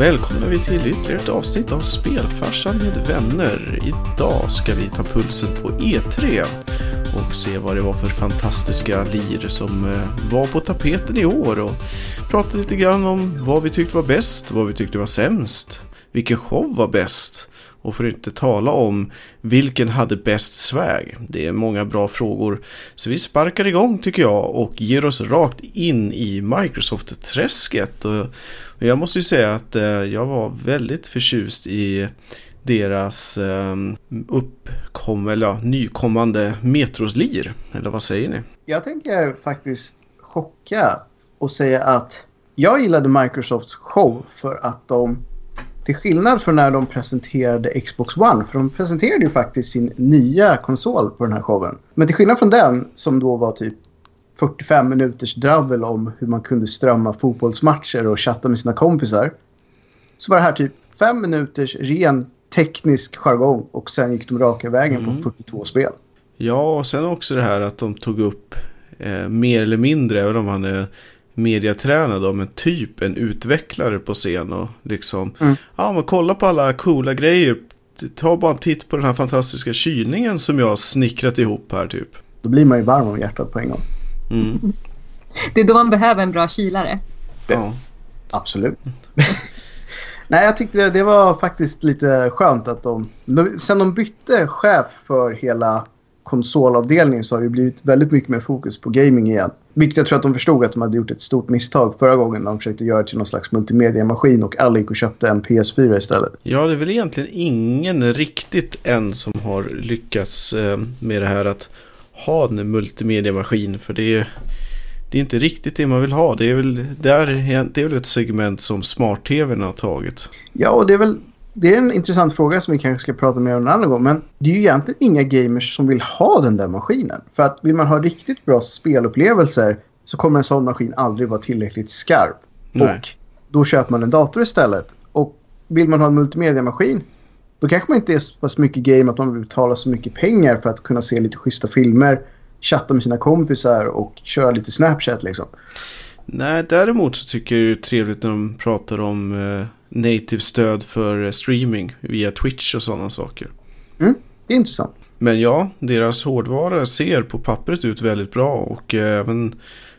välkomnar vi till ytterligare ett avsnitt av Spelfarsan med vänner. Idag ska vi ta pulsen på E3 och se vad det var för fantastiska lir som eh, var på tapeten i år och prata lite grann om vad vi tyckte var bäst, vad vi tyckte var sämst, vilken show var bäst och för att inte tala om vilken hade bäst swag. Det är många bra frågor. Så vi sparkar igång tycker jag och ger oss rakt in i Microsoft-träsket. Och jag måste ju säga att eh, jag var väldigt förtjust i deras eh, uppkom, eller ja, nykommande Metroslir. Eller vad säger ni? Jag tänker faktiskt chocka och säga att jag gillade Microsofts show för att de till skillnad från när de presenterade Xbox One, för de presenterade ju faktiskt sin nya konsol på den här showen. Men till skillnad från den, som då var typ 45 minuters dravel om hur man kunde strömma fotbollsmatcher och chatta med sina kompisar. Så var det här typ 5 minuters ren teknisk jargong och sen gick de raka vägen mm. på 42 spel. Ja, och sen också det här att de tog upp eh, mer eller mindre, även om han är mediatränad av en typ en utvecklare på scen och liksom, mm. ja men kolla på alla coola grejer. Ta bara en titt på den här fantastiska kylningen som jag har snickrat ihop här typ. Då blir man ju varm om hjärtat på en gång. Mm. Det är då man behöver en bra kylare. Ja. Absolut. Nej, jag tyckte det, det, var faktiskt lite skönt att de... Sen de bytte chef för hela konsolavdelningen så har det blivit väldigt mycket mer fokus på gaming igen. Vilket jag tror att de förstod att de hade gjort ett stort misstag förra gången när de försökte göra till någon slags multimediamaskin och alla gick och köpte en PS4 istället. Ja, det är väl egentligen ingen riktigt än som har lyckats eh, med det här att ha en multimediamaskin för det är, det är inte riktigt det man vill ha. Det är väl, där, det är väl ett segment som smart-tvn har tagit. Ja, och det är väl det är en intressant fråga som vi kanske ska prata mer om en annan gång. Men det är ju egentligen inga gamers som vill ha den där maskinen. För att vill man ha riktigt bra spelupplevelser så kommer en sån maskin aldrig vara tillräckligt skarp. Nej. Och då köper man en dator istället. Och vill man ha en multimediamaskin då kanske man inte är så pass mycket game att man vill betala så mycket pengar för att kunna se lite schyssta filmer, chatta med sina kompisar och köra lite Snapchat liksom. Nej, däremot så tycker jag det är trevligt när de pratar om eh, native stöd för streaming via Twitch och sådana saker. Mm, det är intressant. Men ja, deras hårdvara ser på pappret ut väldigt bra och eh, även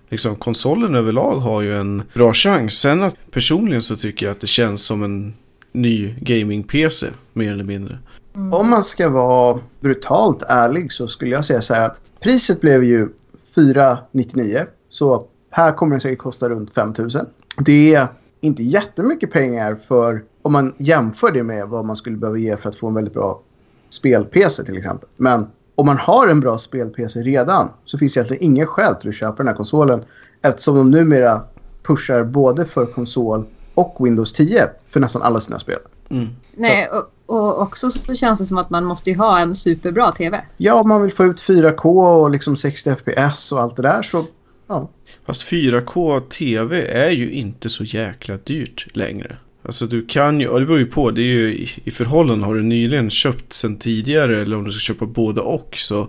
liksom konsolen överlag har ju en bra chans. Sen att personligen så tycker jag att det känns som en ny gaming-PC mer eller mindre. Mm. Om man ska vara brutalt ärlig så skulle jag säga så här att priset blev ju 499 så här kommer det säkert kosta runt 5000. Det är inte jättemycket pengar för om man jämför det med vad man skulle behöva ge för att få en väldigt bra spel-PC till exempel. Men om man har en bra spel-PC redan så finns det egentligen ingen skäl till att köpa den här konsolen eftersom de numera pushar både för konsol och Windows 10 för nästan alla sina spel. Mm. Nej, och, och, också så känns det som att man måste ha en superbra tv. Ja, om man vill få ut 4K och liksom 60 FPS och allt det där så Ja. Fast 4K TV är ju inte så jäkla dyrt längre. Alltså du kan ju, och det beror ju på, det är ju i, i förhållande har du nyligen köpt sen tidigare eller om du ska köpa både och så.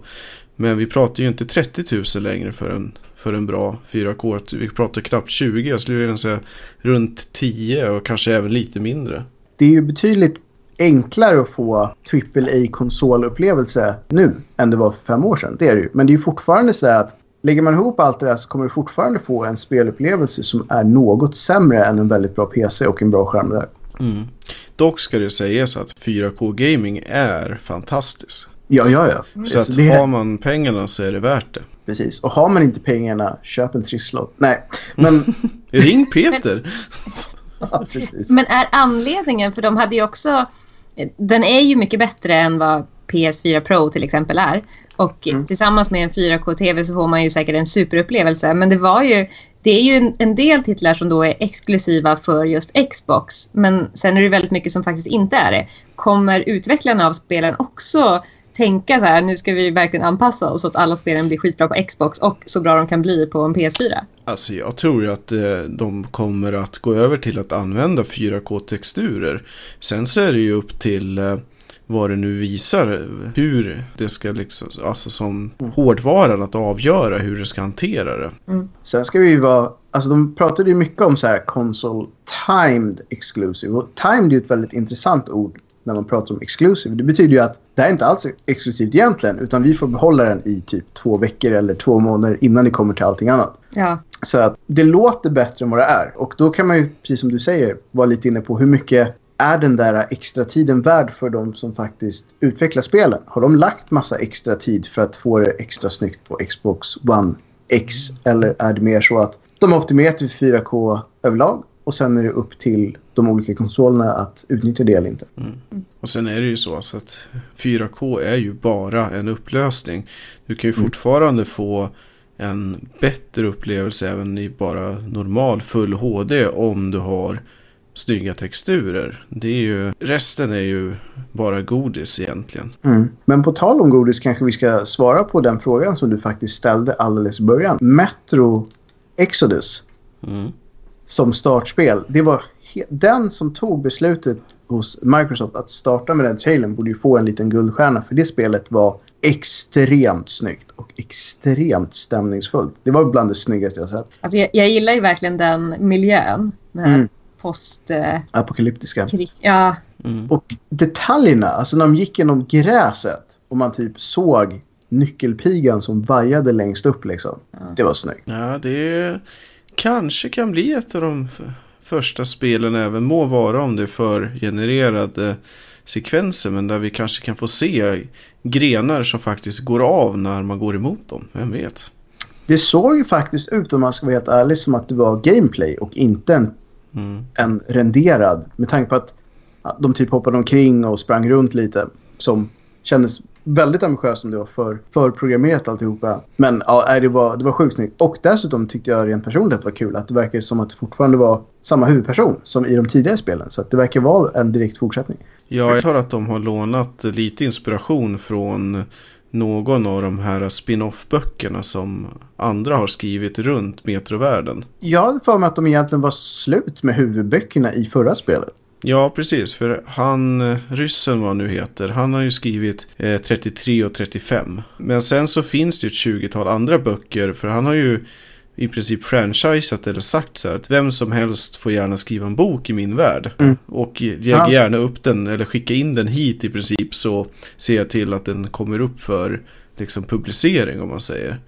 Men vi pratar ju inte 30 000 längre för en, för en bra 4K. Vi pratar knappt 20, jag skulle vilja säga runt 10 och kanske även lite mindre. Det är ju betydligt enklare att få AAA-konsolupplevelse nu än det var för fem år sedan. Det är det ju. Men det är ju fortfarande så att Lägger man ihop allt det där så kommer du fortfarande få en spelupplevelse som är något sämre än en väldigt bra PC och en bra skärm där. Mm. Dock ska det sägas att 4K-gaming är fantastiskt. Ja, ja, ja. Så att det... har man pengarna så är det värt det. Precis, och har man inte pengarna, köp en trisslott. Nej, men... Ring Peter! ja, men är anledningen, för de hade ju också... Den är ju mycket bättre än vad PS4 Pro till exempel är. Och mm. tillsammans med en 4K-TV så får man ju säkert en superupplevelse. Men det var ju, det är ju en, del titlar som då är exklusiva för just Xbox. Men sen är det väldigt mycket som faktiskt inte är det. Kommer utvecklarna av spelen också tänka så här, nu ska vi verkligen anpassa oss så att alla spelen blir skitbra på Xbox och så bra de kan bli på en PS4? Alltså jag tror ju att eh, de kommer att gå över till att använda 4K-texturer. Sen så är det ju upp till eh, vad det nu visar. Hur det ska liksom, alltså som hårdvaran att avgöra hur det ska hantera det. Sen ska vi ju vara... Alltså de pratade ju mycket om så här console timed exclusive. Och timed är ju ett väldigt intressant ord när man pratar om exclusive. Det betyder ju att det här är inte alls exklusivt egentligen. Utan vi får behålla den i typ två veckor eller två månader innan det kommer till allting annat. Ja. Så att det låter bättre än vad det är. Och då kan man ju, precis som du säger, vara lite inne på hur mycket är den där extra tiden värd för de som faktiskt utvecklar spelen? Har de lagt massa extra tid för att få det extra snyggt på Xbox One X? Eller är det mer så att de har optimerat till 4K överlag och sen är det upp till de olika konsolerna att utnyttja det eller inte? Och sen är det ju så alltså att 4K är ju bara en upplösning. Du kan ju fortfarande få en bättre upplevelse även i bara normal full HD om du har snygga texturer. Det är ju, resten är ju bara godis egentligen. Mm. Men på tal om godis kanske vi ska svara på den frågan som du faktiskt ställde alldeles i början. Metro Exodus Mm. som startspel. Det var den som tog beslutet hos Microsoft att starta med den trailern borde ju få en liten guldstjärna för det spelet var extremt snyggt och extremt stämningsfullt. Det var bland det snyggaste jag sett. Alltså jag, jag gillar ju verkligen den miljön. Med Mm. Post... Eh, Apokalyptiska. krig. Ja, Mm. Och detaljerna, alltså när de gick genom gräset och man typ såg nyckelpigan som vajade längst upp liksom. Det var snyggt. Ja, det kanske kan bli ett av de första spelen även må vara om det är för genererade sekvenser. Men där vi kanske kan få se grenar som faktiskt går av när man går emot dem. Vem vet? Det såg ju faktiskt ut, om man ska vara helt ärlig, som att det var gameplay och inte en, Mm. en renderad. Med tanke på att ja, de typ hoppade omkring och sprang runt lite. Som kändes väldigt ambitiöst som det var för, förprogrammerat alltihopa. Men ja, det var, det var sjukt snyggt. Och dessutom tyckte jag rent personligt att det var kul att det verkar som att det fortfarande var samma huvudperson som i de tidigare spelen. Så att det verkar vara en direkt fortsättning. Ja, jag tror att de har lånat lite inspiration från någon av de här spin-off-böckerna som andra har skrivit runt metrovärlden. Jag hade för mig att de egentligen var slut med huvudböckerna i förra spelet. Ja, precis. För han, eh, ryssen vad han nu heter, han har ju skrivit eh, 33 och 35. Men sen så finns det ju ett 20-tal andra böcker, för han har ju i princip franchisat eller sagt så här att vem som helst får gärna skriva en bok i min värld. Mm. Och lägg Ja. gärna upp den eller skicka in den hit i princip så ser jag till att den kommer upp för liksom publicering om man säger.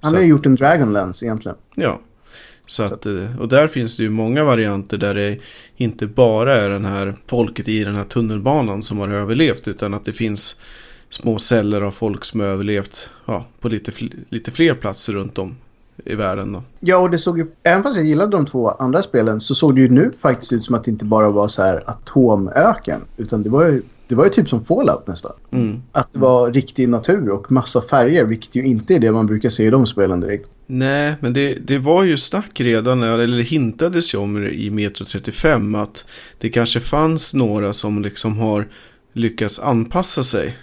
Han har ju gjort en Dragonlance egentligen. Ja. Så att, eh, och där finns det ju många varianter där det inte bara är den här folket i den här tunnelbanan som har överlevt utan att det finns små celler av folk som har överlevt ja, på lite, lite fler platser runt om i världen. Då. Ja, och det såg ju... Även fast jag gillade de två andra spelen så såg det ju nu faktiskt ut som att det inte bara var så här atomöken. Utan det var ju, det var ju typ som Fallout nästan. Mm. Att det var riktig natur och massa färger, vilket ju inte är det man brukar se i de spelen direkt. Nej, men det, det var ju snack redan, eller hintades ju om i Metro 35 att det kanske fanns några som liksom har lyckats anpassa sig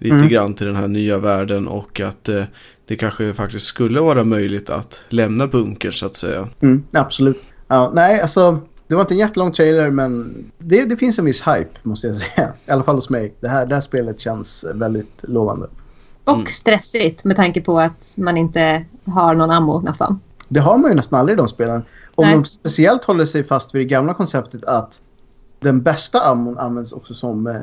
lite Mm. grann till den här nya världen och att eh, det kanske faktiskt skulle vara möjligt att lämna bunkern så att säga. Mm, absolut. Ja, nej, alltså... Det var inte en jättelång trailer, men det, det finns en viss hype, måste jag säga. I alla fall hos mig. Det här, det här spelet känns väldigt lovande. och Mm. stressigt med tanke på att man inte har någon ammo nästan. Det har man ju nästan aldrig i de spelen. Om Nej. de speciellt håller sig fast vid det gamla konceptet att den bästa ammon används också som eh,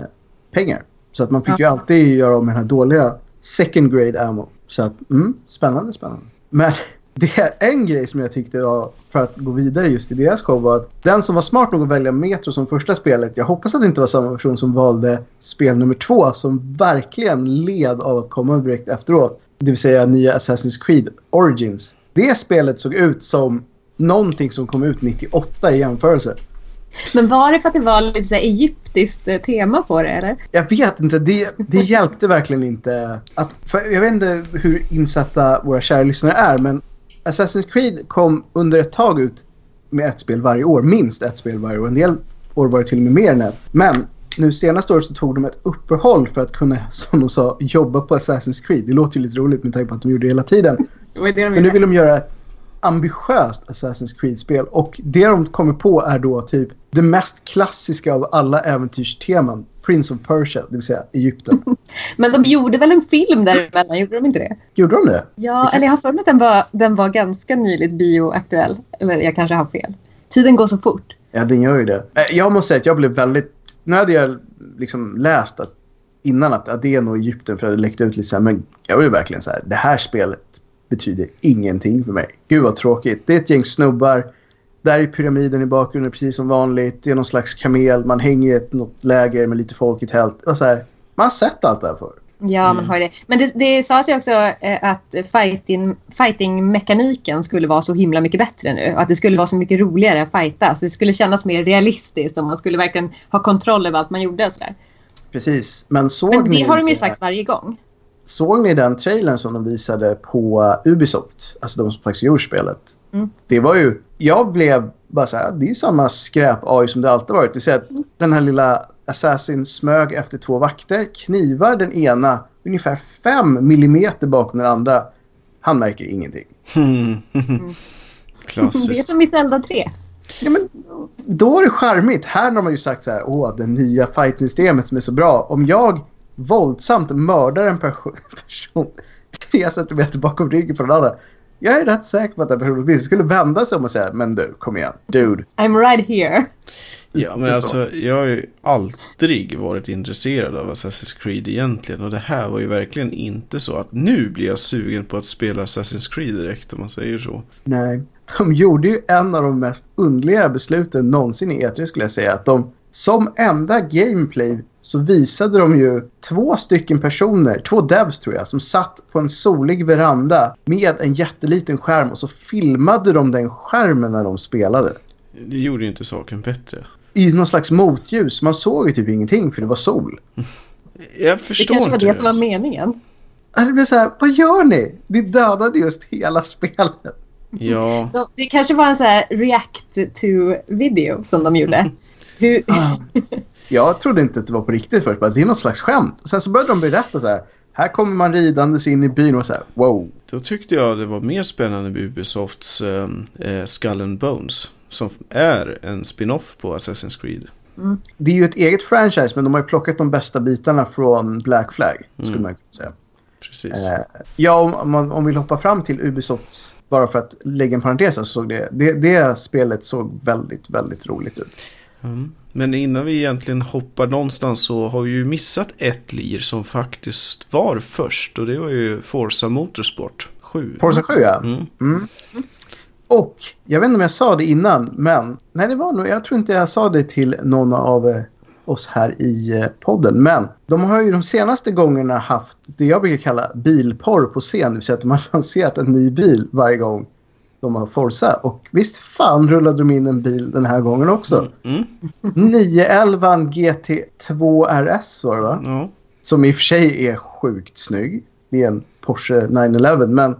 pengar. Så att man fick Ja. ju alltid göra om med den här dåliga second grade ammo. Så att, mm, spännande, spännande. Men det är en grej som jag tyckte var, för att gå vidare just i deras show, var att den som var smart nog att välja Metro som första spelet, jag hoppas att det inte var samma person som valde spel nummer två, som verkligen led av att komma direkt efteråt. Det vill säga nya Assassin's Creed Origins. Det spelet såg ut som någonting som kom ut 98 i jämförelse. Men var det för att det var lite så här egyptiskt eh, tema på det eller? Jag vet inte, det, det hjälpte verkligen inte. Att, för jag vet inte hur insatta våra kära lyssnare är, men Assassin's Creed kom under ett tag ut med ett spel varje år. Minst ett spel varje år. En del år var det till och med mer än ett. Men nu senaste året så tog de ett uppehåll för att kunna, som de sa, jobba på Assassin's Creed. Det låter ju lite roligt med tanke på att de gjorde det hela tiden. Men nu vill de göra ambitiöst Assassin's Creed-spel. Och det de kommer på är då typ det mest klassiska av alla äventyrsteman Prince of Persia, det vill säga Egypten. Men de gjorde väl en film däremellan, gjorde de inte det? Gjorde de det? Ja, eller jag har för mig att den var, den var ganska nyligt bioaktuell. Eller jag kanske har fel. Tiden går så fort. Ja, den gör ju det. Eh, Jag måste säga att jag blev väldigt... Nu hade jag liksom läst att innan att, att det är nog Egypten för det hade läckt ut lite så här, men jag blev verkligen så här, det här spelet betyder ingenting för mig. Gud vad tråkigt. Det är ett gäng snubbar. Där är pyramiden i bakgrunden precis som vanligt. Det är någon slags kamel. Man hänger i ett något läger med lite folk i tält. Och så här, man har sett allt det här förr. Ja, man har det. Men det, det sades ju också eh, att fighting, fighting-mekaniken skulle vara så himla mycket bättre nu. Och att det skulle vara så mycket roligare att fightas. Det skulle kännas mer realistiskt om man skulle verkligen ha kontroll över allt man gjorde och sådär. Precis. Men såg Men det ni... har de ju sagt varje gång. Såg ni den trailern som de visade på Ubisoft? Alltså de som faktiskt gjort spelet. Mm. Det var ju... Jag blev bara så här, det är ju samma skräp-AI som det alltid varit. Det vill säga att den här lilla Assassin smög efter två vakter, knivar den ena ungefär fem millimeter bakom den andra. Han märker ingenting. Hmm. Det är Klassiskt. som i Zelda 3. Ja, men då är det charmigt. Här har man ju sagt så här, åh, det nya fighting-systemet som är så bra. Om jag våldsamt mördar en perso- person tre centimeter bakom ryggen på den andra. Jag är rätt säker på att den personen åtminstone skulle vända sig om och säga, men du, kom igen, dude. I'm right here. Ja, men alltså jag har ju aldrig varit intresserad av Assassin's Creed egentligen. Och det här var ju verkligen inte så att nu blir jag sugen på att spela Assassin's Creed direkt om man säger så. Nej. De gjorde ju en av de mest underliga besluten någonsin i E3 skulle jag säga. Att de som enda gameplay så visade de ju två stycken personer, två devs tror jag, som satt på en solig veranda med en jätteliten skärm och så filmade de den skärmen när de spelade. Det gjorde ju inte saken bättre. I någon slags motljus. Man såg ju typ ingenting för det var sol. Jag Det förstår kanske var inte det som var meningen. Det blev så här, vad gör ni? Ni dödade just hela spelet. Ja, De- Det kanske var en så här react to video som de gjorde. Hur, Jag trodde inte att det var på riktigt först, bara det är något slags skämt. Och sen så började de berätta så här, här kommer man ridandes in i byn och så här, wow. då tyckte jag det var mer spännande med Ubisofts eh, eh, Skull and Bones. Som är en spin-off på Assassin's Creed. Det är ju ett eget franchise, men de har ju plockat de bästa bitarna från Black Flag, skulle Mm. man kunna säga. Precis. Eh, ja, om, om, man, om vi hoppar fram till Ubisofts, bara för att lägga en parentes, så såg det, det, det spelet såg väldigt, väldigt roligt ut. Mm. Men innan vi egentligen hoppar någonstans så har vi ju missat ett lir som faktiskt var först. Och det var ju Forza Motorsport 7. Forza 7 ja. Mm. Mm. Och, jag vet inte om jag sa det innan, men nej det var nog, jag tror inte jag sa det till någon av eh, oss här i eh, podden. Men de har ju de senaste gångerna haft det jag brukar kalla bilporr på scen. Det vill säga att de har lanserat en ny bil varje gång de har Forza. Och visst fan rullade de in en bil den här gången också. Mm. 911 GT2 RS var det va? Ja. Som i och för sig är sjukt snygg. Det är en Porsche 911 men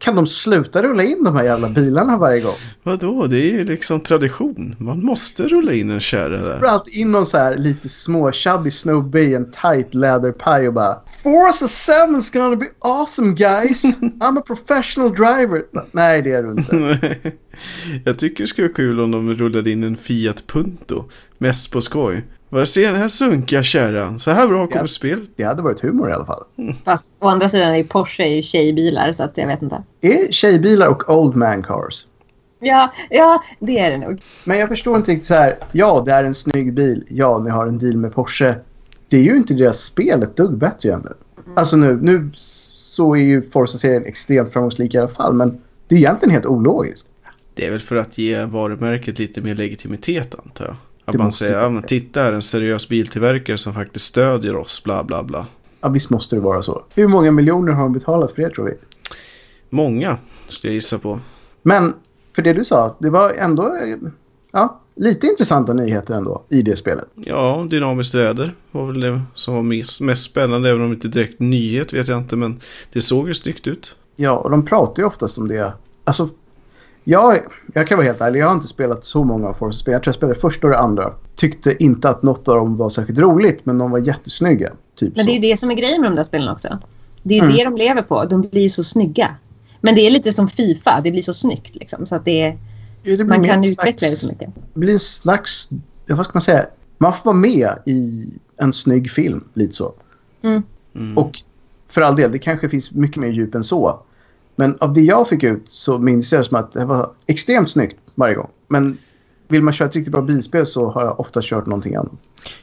kan de sluta rulla in de här jävla bilarna varje gång? Vadå? Det är ju liksom tradition. Man måste rulla in en kärra där. alltid in någon så här lite små chubby snubbe i en tight läderpaj och bara Forza 7's gonna be awesome guys! I'm a professional driver! Nej det är du inte. Jag tycker det skulle vara kul om de rullade in en Fiat Punto. Mest på skoj. Vad ser den här sunkiga kärran? Så här bra kommer Ja. spelet. Det hade varit humor i alla fall. fast å andra sidan är Porsche är ju tjejbilar så att jag vet inte. Är tjejbilar och old man cars? Ja, ja, det är det nog. Men jag förstår inte riktigt så här. Ja, det är en snygg bil. Ja, ni har en deal med Porsche. Det är ju inte deras spel ett dugg bättre egentligen. Alltså nu, nu så är ju Forza-serien extremt framgångsrik i alla fall. Men det är egentligen helt ologiskt. Det är väl för att ge varumärket lite mer legitimitet antar jag. Att man säger, ja men titta här en seriös biltillverkare som faktiskt stödjer oss, bla bla bla. Ja, visst måste det vara så. Hur många miljoner har de betalat för det tror vi? Många, skulle jag gissa på. Men för det du sa, det var ändå ja, lite intressanta nyheter ändå i det spelet. Ja, dynamiskt väder var väl det som var mest, mest spännande, även om det inte direkt nyhet vet jag inte, men det såg ju snyggt ut. Ja, och de pratar ju oftast om det. Alltså, jag, jag kan vara helt ärlig, jag har inte spelat så många av Forza-spel. Jag tror jag spelade första och det andra. Tyckte inte att något av dem var särskilt roligt, men de var jättesnygga. Typ Men det är ju det som är grejen med de där spelen också. Det är ju Mm. det de lever på. De blir så snygga. Men det är lite som Fifa. Det blir så snyggt liksom. Så att det Ja, det man kan utveckla det slags- så mycket. Det blir en slags, vad ska man säga, man får vara med i en snygg film. Lite så. Mm. Mm. Och för all del, det kanske finns mycket mer djup än så. Men av det jag fick ut så minns jag som att det var extremt snyggt varje gång. Men vill man köra ett riktigt bra bilspel så har jag ofta kört någonting annat.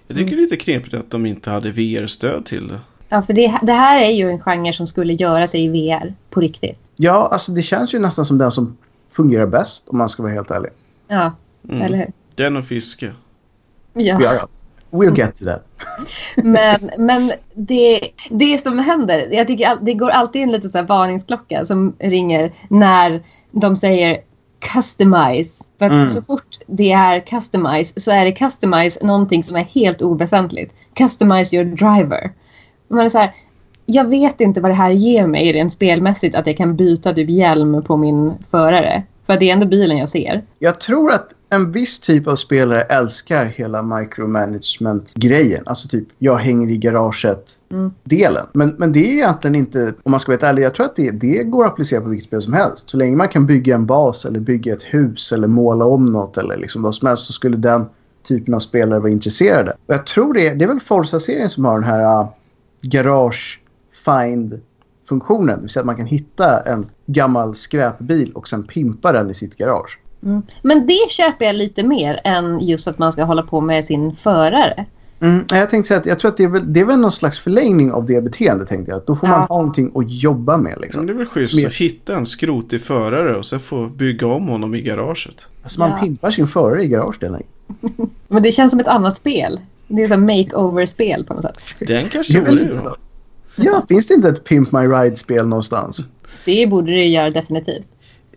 Jag tycker det är lite knepigt att de inte hade VR-stöd till det. Ja, för det, det här är ju en genre som skulle göra sig i VR på riktigt. Ja, alltså det känns ju nästan som den som fungerar bäst om man ska vara helt ärlig. Ja, Mm. eller hur? Den och fiske. Ja. Ja, ja. We'll get to that. Men, men det, det som händer, jag tycker det går alltid en liten så här varningsklocka som ringer när de säger customize. För Mm. så fort det är customize så är det customize någonting som är helt oväsentligt. Customize your driver. Man är så här, jag vet inte vad det här ger mig rent spelmässigt att jag kan byta typ hjälm på min förare. För det är ändå bilen jag ser. Jag tror att en viss typ av spelare älskar hela micromanagement-grejen. Alltså typ, jag hänger i garaget-delen. Men, men det är egentligen inte, om man ska vara ärlig, jag tror att det, det går att applicera på vilket spel som helst. Så länge man kan bygga en bas eller bygga ett hus eller måla om något eller liksom vad som helst så skulle den typen av spelare vara intresserade. Och jag tror det, det är väl Forza-serien som har den här uh, garage find funktionen. Det vill säga att man kan hitta en gammal skräpbil och sen pimpa den i sitt garage. Mm. Men det köper jag lite mer än just att man ska hålla på med sin förare. Mm, jag tänkte säga att jag tror att det är, väl, det är väl någon slags förlängning av det beteendet tänkte jag. Då får man Ja. ha någonting att jobba med Men liksom. det är väl schysst är- att hitta en skrotig förare och sen få bygga om honom i garaget. Alltså man Ja. pimpar sin förare i garaget. Men det känns som ett annat spel. Det är som makeover-spel på något sätt. Den Det kanske är det så. då. Ja, finns det inte ett Pimp My Ride-spel någonstans? Det borde det göra definitivt.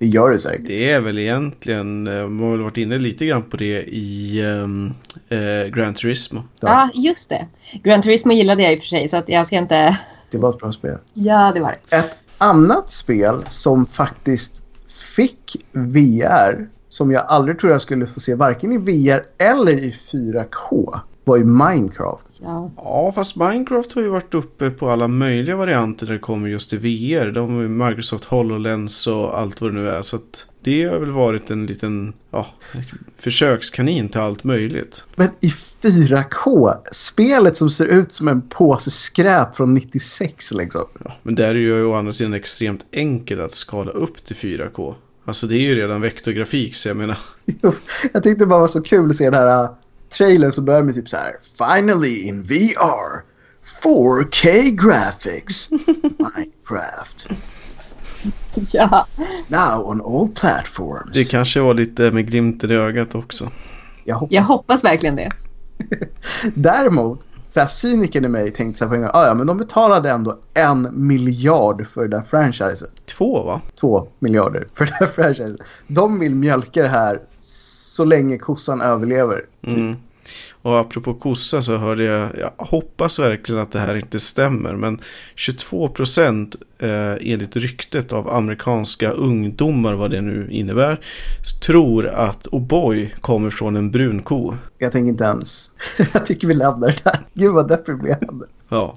Det gör det säkert. Det är väl egentligen, eh, man har väl varit inne lite grann på det i um, eh, Gran Turismo. Ja. Ja, just det. Gran Turismo gillade jag i och för sig, så att jag ska inte... Det var ett bra spel. Ja, det var det. Ett annat spel som faktiskt fick VR, som jag aldrig tror jag skulle få se varken i VR eller i 4K, var ju Minecraft. Ja. Ja, fast Minecraft har ju varit uppe på alla möjliga varianter när det kommer just till VR. De Microsoft HoloLens och allt vad det nu är. Så att det har väl varit en liten ja, försökskanin till allt möjligt. Men i 4K, spelet som ser ut som en påse skräp från 96 liksom. Ja, men där är det ju å andra sidan extremt enkelt att skala upp till 4K. Alltså det är ju redan vektorgrafik så jag menar. Jag tyckte det bara var så kul att se den här trailern som börjar med typ så här Finally in VR 4K graphics Minecraft ja. now on all platforms. Det kanske var lite med glimten i ögat också. Jag hoppas. Jag hoppas verkligen det. Däremot, så här cynikern i mig tänkte så här på en gång, ah, ja men de betalade ändå en miljard för det där franchiset. Två va? Två miljarder för det här franchiset. De vill mjölka det här så länge kossan överlever. Mm. Och apropå kossa så hörde jag, jag hoppas verkligen att det här inte stämmer, men 22% eh, enligt ryktet av amerikanska ungdomar, vad det nu innebär, tror att O'boy kommer från en brunko. Jag tänker inte ens. jag tycker vi lämnar det där. Gud vad deprimerande. Ja,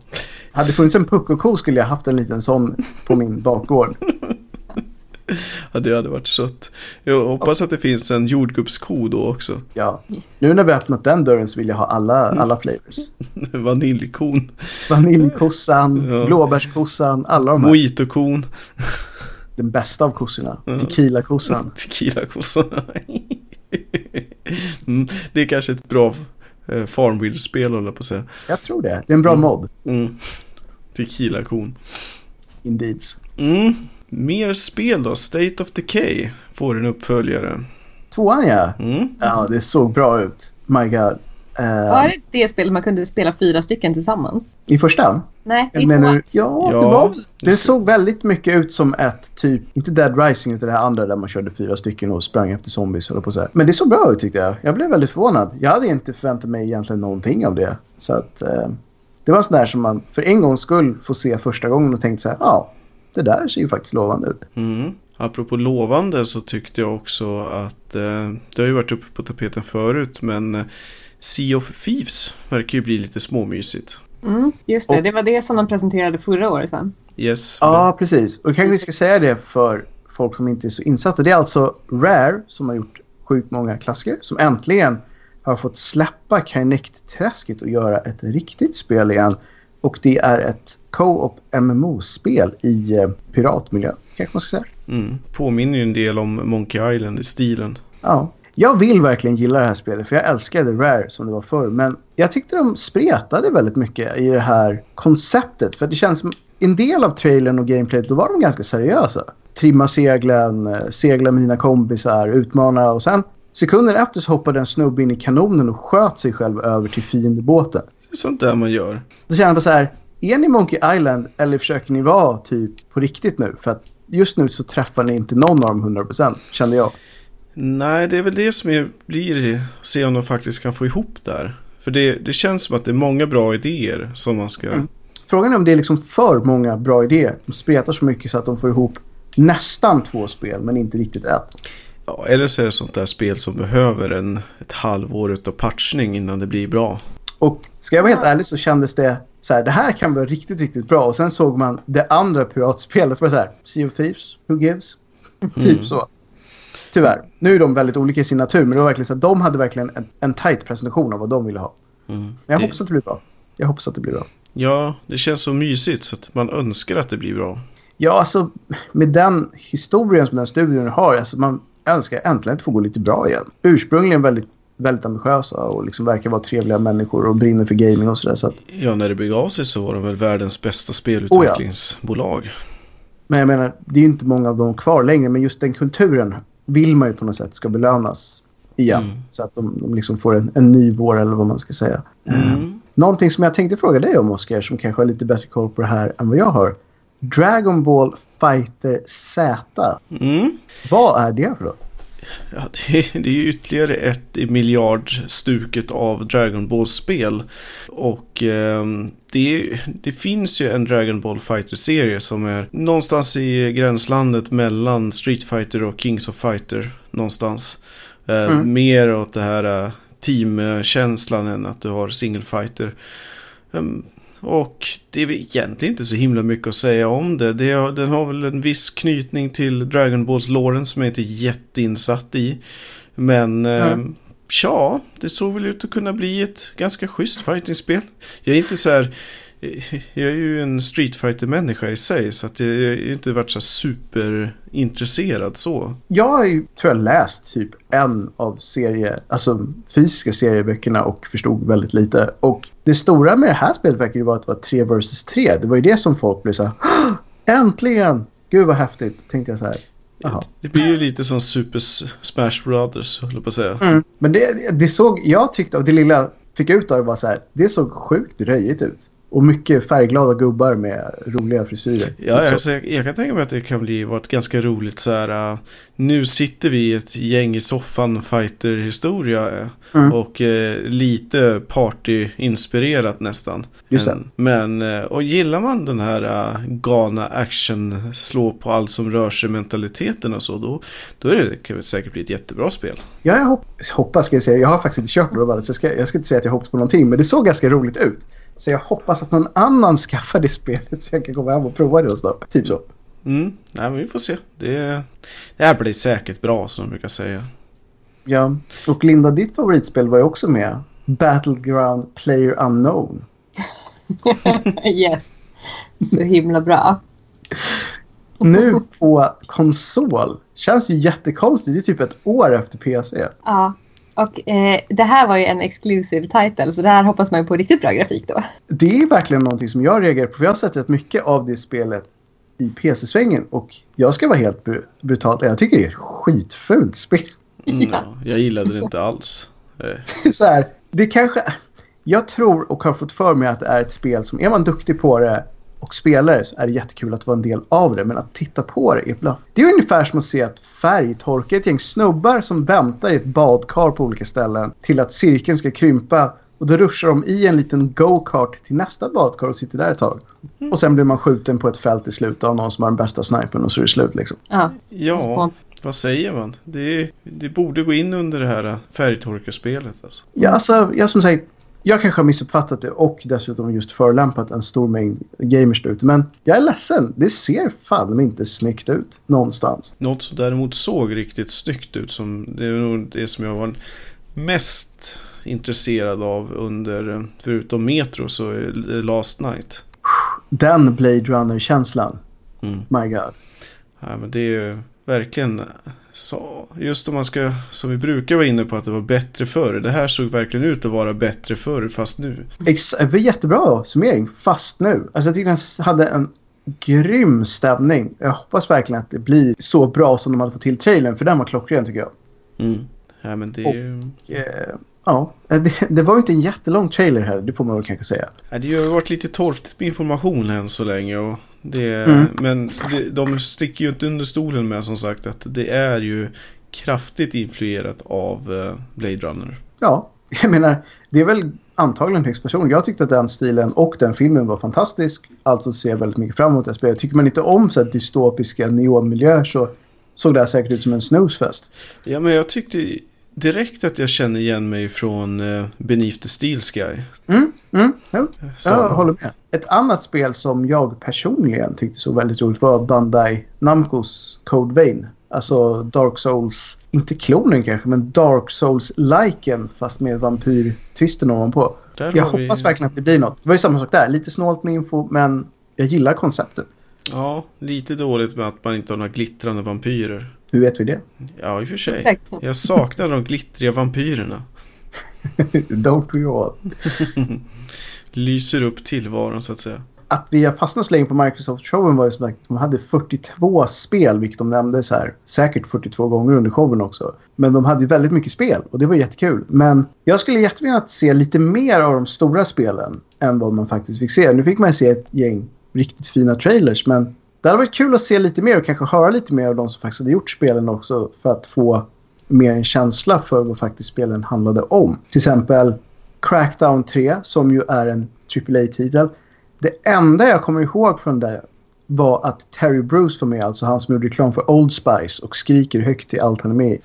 Hade det funnits en pucko skulle jag haft en liten sån på min bakgård. ja, det hade varit sött. Jag hoppas att det finns en jordgubbsko då också. Ja. Nu när vi har öppnat den dörren så vill jag ha alla, alla flavors. Vaniljkon, Vaniljkossan, Ja. blåbärskossan, alla de här. mojitokon, Den bästa av kossorna. Tequila-kossan. tequilakossan. mm, det är kanske ett bra eh, Farmville-spel håller jag på att säga. Jag tror det. Det är en bra mod. Mm. Tequila-kon. Indeeds. Mm. Mer spel då. State of Decay får en uppföljare. Tvåan ja. Mm. Ja, det såg bra ut. My god. Eh, Var det det spelet man kunde spela fyra stycken tillsammans? I första? Nej, i tvåan. Ja, Ja, det var det såg väldigt mycket ut som ett typ, inte Dead Rising utan det här andra där man körde fyra stycken och sprang efter zombies. jag På så här. Men det såg bra ut tyckte jag. Jag blev väldigt förvånad. Jag hade inte förväntat mig egentligen någonting av det. Så att eh, det var sådär som man för en gångs skull får se första gången och tänkte så här, ja, det där ser ju faktiskt lovande ut. Mm. Apropå lovande så tyckte jag också att eh, det har ju varit uppe på tapeten förut men eh, Sea of Thieves verkar ju bli lite småmysigt. Mm, just det, Och- det var det som de presenterade förra året va? Yes. Ja, precis. Och kanske vi ska säga det för folk som inte är så insatta. Det är alltså Rare som har gjort sjukt många klassiker som äntligen har fått släppa Kinect-träsket och göra ett riktigt spel igen. Och det är ett co-op MMO-spel i eh, piratmiljö, kanske man ska säga. Mm. Påminner ju en del om Monkey Island i stilen. Ja. Jag vill verkligen gilla det här spelet för jag älskade Rare som det var förr. Men jag tyckte de spretade väldigt mycket i det här konceptet. För det känns som en del av trailern och gameplayet då var de ganska seriösa. Trimma seglen, eh, segla med dina kompisar, utmana och sen sekunder efter så hoppade en snubbe in i kanonen och sköt sig själv över till fiendebåten. Sånt där man gör. Då känner jag så här, är ni Monkey Island eller försöker ni vara typ på riktigt nu? För att just nu så träffar ni inte någon av dem 100% kände jag. Nej, det är väl det som är, blir att se om de faktiskt kan få ihop där. För det, det känns som att det är många bra idéer som man ska... Mm. Frågan är om det är liksom för många bra idéer. De spretar så mycket så att de får ihop nästan två spel men inte riktigt ett. Ja, eller så är det sånt där spel som behöver en, ett halvår av patchning innan det blir bra. Och ska jag vara helt ärlig så kändes det så här, det här kan vara riktigt, riktigt bra. Och sen såg man det andra piratspelet. Bara så här, Sea of Thieves, who gives? Typ så. Tyvärr. Nu är de väldigt olika i sin natur. Men det var verkligen så att de hade verkligen en, en tight presentation av vad de ville ha. Mm. Men jag Det- hoppas att det blir bra. Jag hoppas att det blir bra. Ja, det känns så mysigt så att man önskar att det blir bra. Ja, alltså med den historien som den studion har. Alltså, man önskar äntligen att få gå lite bra igen. Ursprungligen väldigt, väldigt ambitiösa och liksom verkar vara trevliga människor och brinner för gaming och sådär. Så att, Ja, när det begav sig så var de väl världens bästa spelutvecklingsbolag. men jag menar, det är ju inte många av dem kvar längre. Men just den kulturen vill man ju på något sätt ska belönas igen. Mm. Så att de, de liksom får en, en ny vår eller vad man ska säga. Mm. Någonting som jag tänkte fråga dig om, Oskar, som kanske har lite bättre koll på det här än vad jag har. Dragon Ball Fighter Z. Mm. Vad är det för något? Ja, det, är, ju ytterligare ett i miljardstuket av Dragon Ball-spel. Och ehm, det, det finns ju en Dragon Ball Fighter-serie som är någonstans i gränslandet mellan Street Fighter och Kings of Fighter. Någonstans. Eh, Mm. Mer åt det här eh, teamkänslan än att du har single fighter. Ehm, och det är egentligen inte så himla mycket att säga om det. det har, den har väl en viss knytning till Dragon Balls låren som jag inte är jätteinsatt i. Men eh, Mm. tja, det såg väl ut att kunna bli ett ganska schysst fightingspel. Jag är inte så här... Jag är ju en Street fighter människa i sig så att jag har inte varit så superintresserad så. Jag har ju, tror jag, läst typ en av serie, alltså fysiska serieböckerna och förstod väldigt lite. Och det stora med det här spelet verkar ju vara att det var 3 vs 3. Det var ju det som folk blev så här, "Åh, Äntligen! Gud vad häftigt, tänkte jag så här. Jaha. Det blir ju lite som Super Smash Brothers, höll jag på att säga. Mm. Men det, det såg, jag tyckte, och det lilla fick ut av det var så här, det såg sjukt röjigt ut. Och mycket färgglada gubbar med roliga frisyrer. Ja, Så- alltså, jag, kan tänka mig att det kan bli vara ett ganska roligt så här. uh, nu sitter vi ett gäng i soffan fighter-historia. eh, Mm. Och uh, lite party-inspirerat nästan. Just det. En- Men, uh, och gillar man den här galna action, slå på allt som rör sig mentaliteten och så. Då, då är det, kan det säkert bli ett jättebra spel. Ja, jag hop hoppas ska jag säga. Jag har faktiskt inte kört så jag ska, jag ska inte säga att jag hoppas på någonting. Men det såg ganska roligt ut. Så jag hoppas att någon annan skaffar det spelet så jag kan komma hem och prova det hos dem. Typ så. Mm, nej men vi får se. Det, det här blir säkert bra som de brukar säga. Ja. Och Linda, ditt favoritspel var ju också med. Battleground Player Unknown. yes. Så himla bra. Nu på konsol. Känns ju jättekonstigt. Det är typ ett år efter PC. Ja. Och eh, det här var ju en exclusive title så det här hoppas man ju på riktigt bra grafik då. Det är verkligen någonting som jag reagerar på. För jag har sett rätt mycket av det spelet i PC-svängen. Och jag ska vara helt br- brutalt. Jag tycker det är ett skitfult spel. Mm, Ja. ja, jag gillade det inte alls. Eh, så här, det kanske... Jag tror och har fått för mig att det är ett spel som, är man duktig på det och spelar det så är det jättekul att vara en del av det. Men att titta på det är bluff. Det är ungefär som att se att färg torkar ett gäng snubbar som väntar i ett badkar på olika ställen till att cirkeln ska krympa. Och då ruschar de i en liten go-kart till nästa badkar och sitter där ett tag. Och sen blir man skjuten på ett fält i slutet av någon som har den bästa snipern och så är det slut liksom. Ja. Ja, vad säger man? Det, det borde gå in under det här färgtorkarspelet. Alltså. Ja, alltså, jag som sagt, jag kanske har missuppfattat det och dessutom just förlämpat en stor mängd gamers ute. Men jag är ledsen, det ser fan inte snyggt ut någonstans. Något som däremot såg riktigt snyggt ut, som, det är nog det som jag var mest intresserad av under, förutom Metro, så Last Night. Den Blade Runner-känslan. Mm. My God. Ja, men det är ju verkligen så. Just om man ska, som vi brukar vara inne på, att det var bättre förr. Det här såg verkligen ut att vara bättre förr, fast nu. Ex det var jättebra summering, fast nu. Alltså jag tycker den hade en grym stämning. Jag hoppas verkligen att det blir så bra som de hade fått till trailern, för den var klockren tycker jag. Mm. Ja, men det är ju... Eh, ja, det, det var ju inte en jättelång trailer här, det får man väl kanske säga. Ja, det har ju varit lite torftigt med information än så länge. Och det, Mm. Men det, de sticker ju inte under stolen med som sagt att det är ju kraftigt influerat av eh, Blade Runner. Ja, jag menar, det är väl antagligen högst personligt. Jag tyckte att den stilen och den filmen var fantastisk. Alltså ser jag väldigt mycket fram emot det spelet. Tycker man inte om så här dystopiska neonmiljöer så såg det här säkert ut som en snoozefest. Ja, men jag tyckte direkt att jag känner igen mig från eh, Beneath the Steel Sky. Mm, mm, Så, jag håller med. Ett annat spel som jag personligen tyckte så väldigt roligt var Bandai Namcos Code Vein. Alltså Dark Souls, inte klonen kanske, men Dark Souls-liken fast med vampyr-twisten ovanpå. där Jag har vi- hoppas verkligen att det blir något. Det var ju samma sak där. Lite snålt med info, men jag gillar konceptet. Ja, lite dåligt med att man inte har några glittrande vampyrer. Hur vet vi det? Ja, i och för sig. Jag saknar de glittriga vampyrerna. Don't we all? Lyser upp tillvaron så att säga. Att vi har fastnat så länge på Microsoft-showen var ju som sagt de hade 42 spel, vilket de nämnde så här, säkert 42 gånger under showen också. Men de hade ju väldigt mycket spel och det var jättekul. Men jag skulle jättegärna se lite mer av de stora spelen än vad man faktiskt fick se. Nu fick man se ett gäng riktigt fina trailers, men det hade varit kul att se lite mer och kanske höra lite mer av de som faktiskt hade gjort spelen också för att få mer en känsla för vad faktiskt spelen handlade om. Till exempel Crackdown 3 som ju är en AAA-titel. Det enda jag kommer ihåg från det var att Terry Bruce var med, alltså han som gjorde reklam för Old Spice och skriker högt i allt han är med i.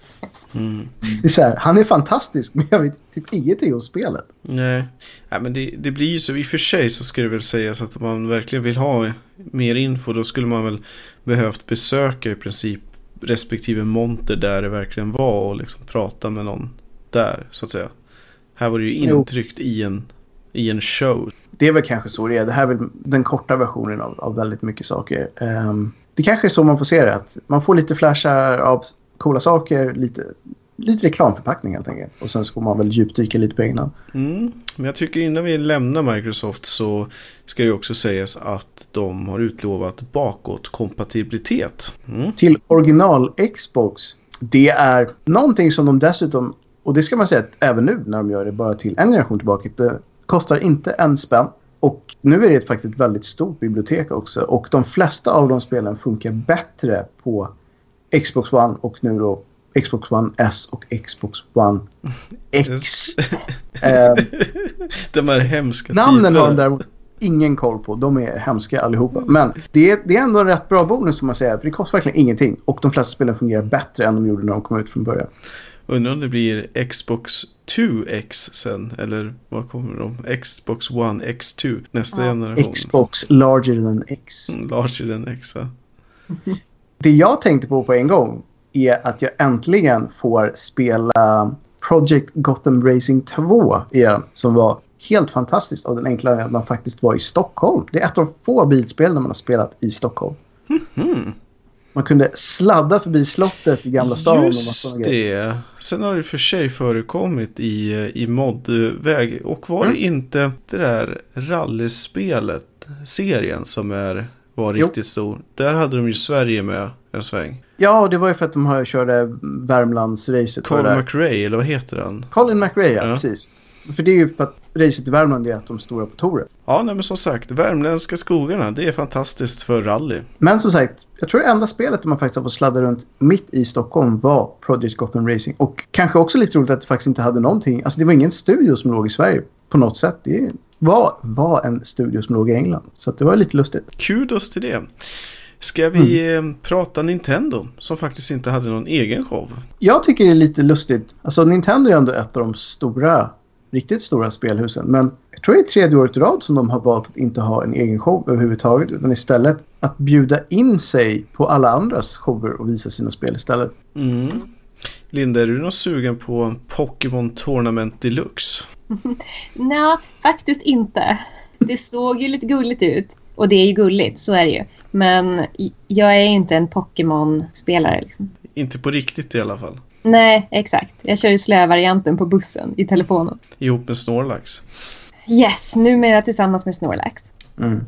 Mm. Det är så här, han är fantastisk men jag vet typ ingenting om spelet. Nej, Nej men det, det blir ju så. I och för sig så ska det väl sägas att om man verkligen vill ha mer info då skulle man väl behövt besöka i princip respektive monter där det verkligen var och liksom prata med någon där så att säga. Här var det ju Jo. intryckt i en, i en show. Det är väl kanske så det är. Det här är väl den korta versionen av, av väldigt mycket saker. Ehm, det kanske är så man får se det. Att man får lite flashar av coola saker, lite, lite reklamförpackning helt enkelt. Och sen så får man väl djupdyka lite på egen hand. Mm. Men jag tycker innan vi lämnar Microsoft så ska det också sägas att de har utlovat bakåtkompatibilitet. Mm. till original Xbox. Det är någonting som de dessutom, och det ska man säga att även nu när de gör det bara till en generation tillbaka, det kostar inte en spänn. Och nu är det faktiskt ett väldigt stort bibliotek också. Och de flesta av de spelen funkar bättre på Xbox One och nu då Xbox One S och Xbox One X. Eh, De här hemska Namnen har de däremot ingen koll på. De är hemska allihopa. Men det är, det är ändå en rätt bra bonus får man säga. För det kostar verkligen ingenting. Och de flesta spelen fungerar bättre än de gjorde när de kom ut från början. Undrar om det blir Xbox 2X sen. Eller vad kommer de? Xbox One X2 nästa generation. Xbox larger than X. Mm, Larger than X. ja. Det jag tänkte på på en gång är att jag äntligen får spela Project Gotham Racing 2 igen. Som var helt fantastiskt av den enkla att man faktiskt var i Stockholm. Det är ett av få bilspel där man har spelat i Stockholm. Hmm. Man kunde sladda förbi slottet i Gamla stan. Just det. Sen har det för sig förekommit i, i modväg. Och var det Mm. inte det där rallyspelet, serien som är, var Jo. riktigt stor. Där hade de ju Sverige med en sväng. Ja, det var ju för att de har körde Värmlandsracet. Colin det. McRae, eller vad heter han? Colin McRae, ja, Ja. precis. För det är ju för att racet i Värmland är att de är stora på touren. Ja, nej men som sagt, värmländska skogarna, det är fantastiskt för rally. Men som sagt, jag tror det enda spelet där man faktiskt har fått sladda runt mitt i Stockholm var Project Gotham Racing. Och kanske också lite roligt att det faktiskt inte hade någonting. Alltså det var ingen studio som låg i Sverige på något sätt. Det var, var en studio som låg i England. Så det var lite lustigt. Kudos till det. Ska vi Mm. eh, prata Nintendo, som faktiskt inte hade någon egen show? Jag tycker det är lite lustigt. Alltså Nintendo är ändå ett av de stora, riktigt stora spelhusen. Men jag tror det är tredje året i rad som de har valt att inte ha en egen show överhuvudtaget. Utan istället att bjuda in sig på alla andras shower och visa sina spel istället. Mm. Linda, är du någon sugen på Pokémon Tournament Deluxe? Nej, faktiskt inte. Det såg ju lite gulligt ut. Och det är ju gulligt, så är det ju. Men jag är ju inte en Pokémon-spelare. Liksom. Inte på riktigt i alla fall. Nej, exakt. Jag kör ju slövarianten på bussen i telefonen. Ihop med Snorlax. Yes, numera tillsammans med Snorlax. Mm.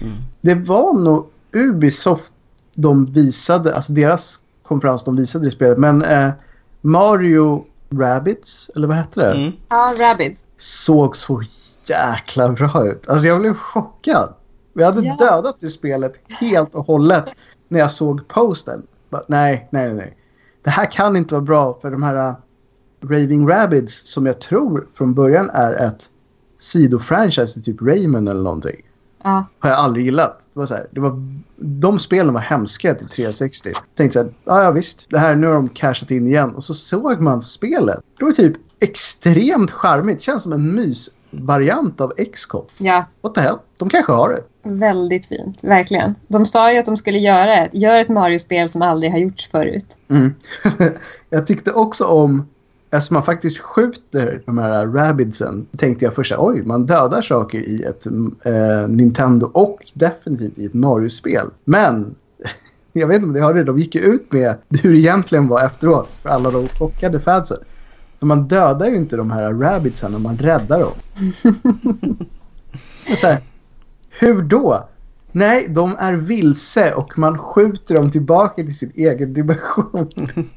Mm. Det var nog Ubisoft de visade, alltså deras konferens de visade det spelet. Men eh, Mario Rabbids, eller vad hette det? Mm. Ja, Rabbids. Såg så jäkla bra ut. Alltså jag blev chockad. Vi hade ja. dödat det spelet helt och hållet när jag såg posten. nej, nej, nej. Det här kan inte vara bra för de här uh, Raving Rabbids som jag tror från början är ett sidofranchise, typ Rayman eller någonting. Ja. Har jag aldrig gillat. Det var så här, det var, de spelen var hemska till 360. Jag tänkte så här, ja, ja visst, det här, nu har de cashat in igen. Och så såg man spelet. Det var typ extremt charmigt. Känns som en mysvariant av X-com. Ja. What the hell? De kanske har det. Väldigt fint, verkligen. De sa ju att de skulle göra ett, gör ett Mario-spel som aldrig har gjorts förut. Mm. jag tyckte också om eftersom man faktiskt skjuter de här rabbidsen tänkte jag först oj, man dödar saker i ett eh, Nintendo och definitivt i ett Mario-spel. Men jag vet inte om ni hörde det, de gick ju ut med hur det egentligen var efteråt för alla de chockade fansen. För man dödar ju inte de här rabbitsen när man räddar dem. så här, hur då? Nej, de är vilse och man skjuter dem tillbaka till sin egen dimension.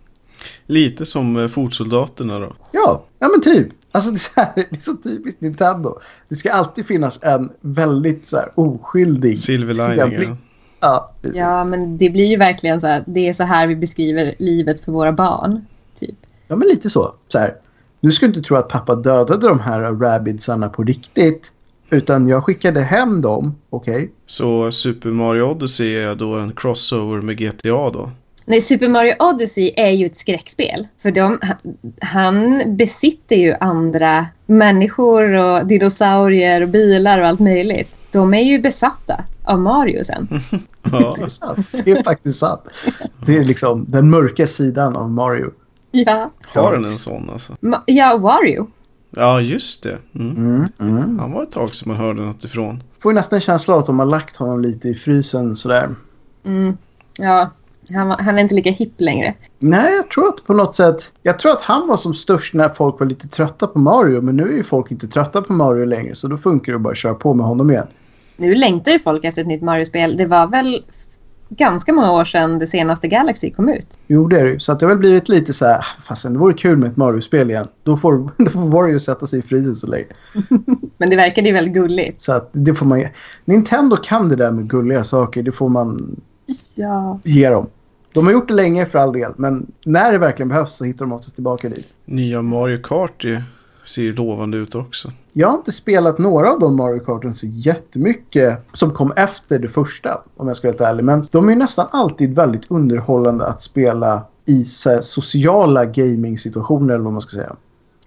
Lite som eh, fotsoldaterna då. Ja, ja men typ. Alltså det är, så här, det är så typiskt Nintendo. Det ska alltid finnas en väldigt så här oskyldig... Silver lining, ja. Ja, men det blir ju verkligen så här. Det är så här vi beskriver livet för våra barn. Typ. Ja, men lite så. så här, nu ska du inte tro att pappa dödade de här rabbidsarna på riktigt. Utan jag skickade hem dem, okej? Okay? Så Super Mario Odyssey är då en crossover med GTA då? Nej, Super Mario Odyssey är ju ett skräckspel. För de, han besitter ju andra människor och dinosaurier och bilar och allt möjligt. De är ju besatta av Mario sen. ja, det är sant. Det är faktiskt sant. Det är liksom den mörka sidan av Mario. Ja. Har den en sån alltså? Ma ja, Wario. Ja, just det. Mm. Mm, mm. Han var ett tag som man hörde något ifrån. Får ju nästan en känsla av att de har lagt honom lite i frysen sådär. Mm. Ja, han, han, är inte lika hipp längre. Nej, jag tror att på något sätt... Jag tror att han var som störst när folk var lite trötta på Mario. Men nu är ju folk inte trötta på Mario längre. Så då funkar det bara att köra på med honom igen. Nu längtar ju folk efter ett nytt Mario-spel. Det var väl ganska många år sedan det senaste Galaxy kom ut. Jo, det är det Så att det har väl blivit lite så här... Ah, fastän det vore kul med ett Mario-spel igen. Då får, då får Mario sätta sig i frysen så länge. men det verkar ju väldigt gulligt. Så att det får man... Nintendo kan det där med gulliga saker. Det får man ja. ge dem. De har gjort det länge för all del, men när det verkligen behövs så hittar de också tillbaka dit. Nya Mario Kart ser ju lovande ut också. Jag har inte spelat några av de Mario Karten så jättemycket som kom efter det första, om jag ska vara helt ärlig. Men de är ju nästan alltid väldigt underhållande att spela i sociala gaming-situationer, eller vad man ska säga.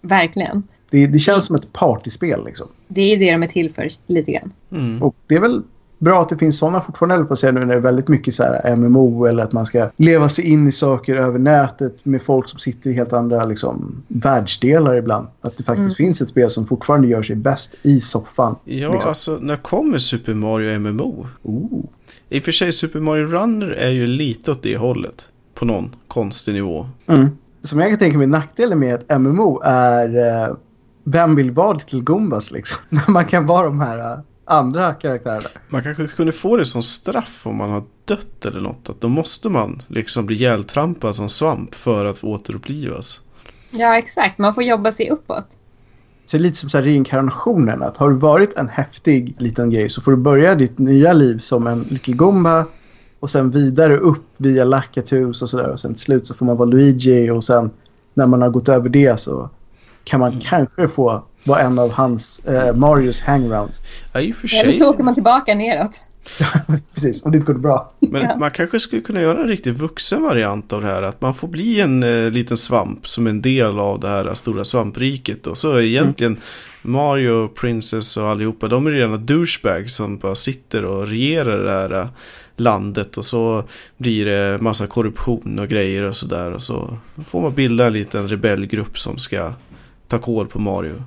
Verkligen. Det, det känns som ett partyspel liksom. Det är ju det de är till för, lite grann. Mm. Och det är väl bra att det finns sådana fortfarande på att säga nu när det är väldigt mycket så här MMO eller att man ska leva sig in i saker över nätet med folk som sitter i helt andra liksom, världsdelar ibland. Att det faktiskt mm. finns ett spel som fortfarande gör sig bäst i soffan. Ja, liksom. alltså när kommer Super Mario MMO? Oh. I och för sig Super Mario Runner är ju lite åt det hållet. På någon konstig nivå. Mm. Som jag kan tänka mig nackdelen med ett MMO är eh, vem vill vara Little Gumbas liksom? När man kan vara de här eh, andra karaktärer. Man kanske kunde få det som straff om man har dött eller något. Att då måste man liksom bli ihjältrampad som svamp för att få återupplivas. Ja, exakt. Man får jobba sig uppåt. Så det är lite som så här reinkarnationen. Att har du varit en häftig liten grej så får du börja ditt nya liv som en Little Gumba. Och sen vidare upp via Lakatus och sådär. Och sen till slut så får man vara Luigi. Och sen när man har gått över det så kan man mm. kanske få vara en av hans, eh, Marios hangarounds. Ja, i och för sig. Eller så åker man tillbaka neråt. Precis, om det inte går bra. Men Ja. man kanske skulle kunna göra en riktigt vuxen variant av det här. Att man får bli en eh, liten svamp som en del av det här stora svampriket. Och så är egentligen Mario, Princess och allihopa, de är rena douchebags som bara sitter och regerar det här eh, landet. Och så blir det massa korruption och grejer och sådär. Och så får man bilda en liten rebellgrupp som ska ta koll på Mario.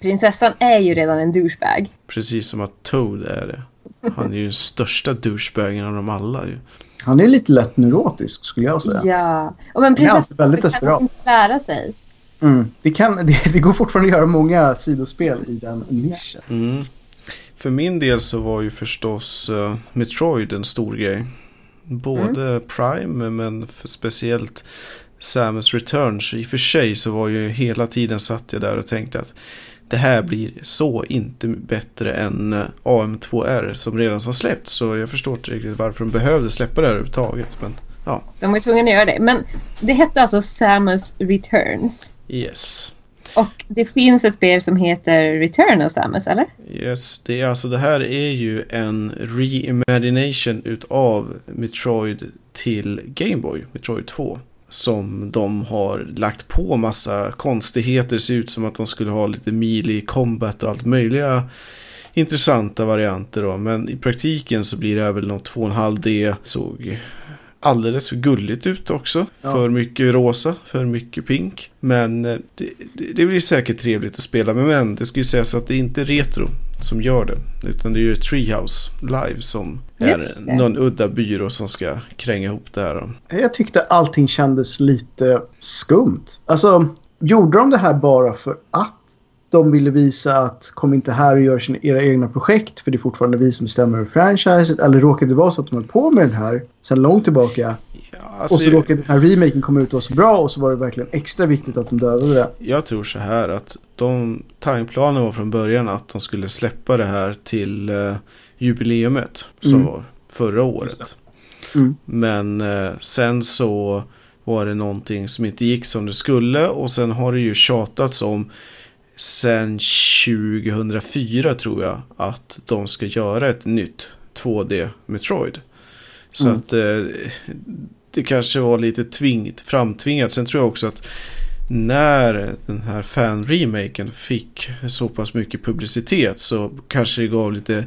Prinsessan är ju redan en douchebag. Precis som att Toad är det. Han är ju den största douchebagen av dem alla ju. Han är lite lätt neurotisk skulle jag säga. Ja. Och men är prinsessan kan inte lära sig. Mm. Det, kan, det, det går fortfarande att göra många sidospel i den nischen. Mm. För min del så var ju förstås eh, Metroid en stor grej. Både Prime men för speciellt Samus Returns. I och för sig så var ju hela tiden satt jag där och tänkte att det här blir så inte bättre än eh, AM2R som redan har släppt. Så jag förstår inte riktigt varför de behövde släppa det här överhuvudtaget. Men ja, De var tvungna att göra det. Men det hette alltså Samus Returns. yes. Och det finns ett spel som heter Return of Samus, eller? Yes, det, är alltså, det här är ju en reimagination utav Metroid till Game Boy, Metroid 2. Som de har lagt på massa konstigheter, ser ut som att de skulle ha lite melee combat och allt möjliga intressanta varianter då. Men i praktiken så blir det väl något 2,5D. Såg alldeles för gulligt ut också. Ja. För mycket rosa, för mycket pink. Men eh, det, det, det blir säkert trevligt att spela med. Men det ska ju sägas att det är inte retro som gör det. Utan det är ju Treehouse Live som Just det. någon udda byrå som ska kränga ihop det här. Jag tyckte allting kändes lite skumt. Alltså, gjorde de det här bara för att de ville visa att kom inte här och gör sina, era egna projekt för det är fortfarande vi som bestämmer över franchiset. Eller råkade det vara så att de höll på med den här sen långt tillbaka Ja, alltså, och så råkade den här remaken komma ut och så bra och så var det verkligen extra viktigt att de dödade det. Jag tror så här att de timeplanen var från början att de skulle släppa det här till eh, jubileumet som Mm. var förra året. Mm. Men eh, sen så var det någonting som inte gick som det skulle och sen har det ju tjatats om sen 2004 tror jag att de ska göra ett nytt 2D Metroid. Så Mm. att eh, det kanske var lite tvingt, framtvingat. Sen tror jag också att när den här fan-remaken fick så pass mycket publicitet så kanske det gav lite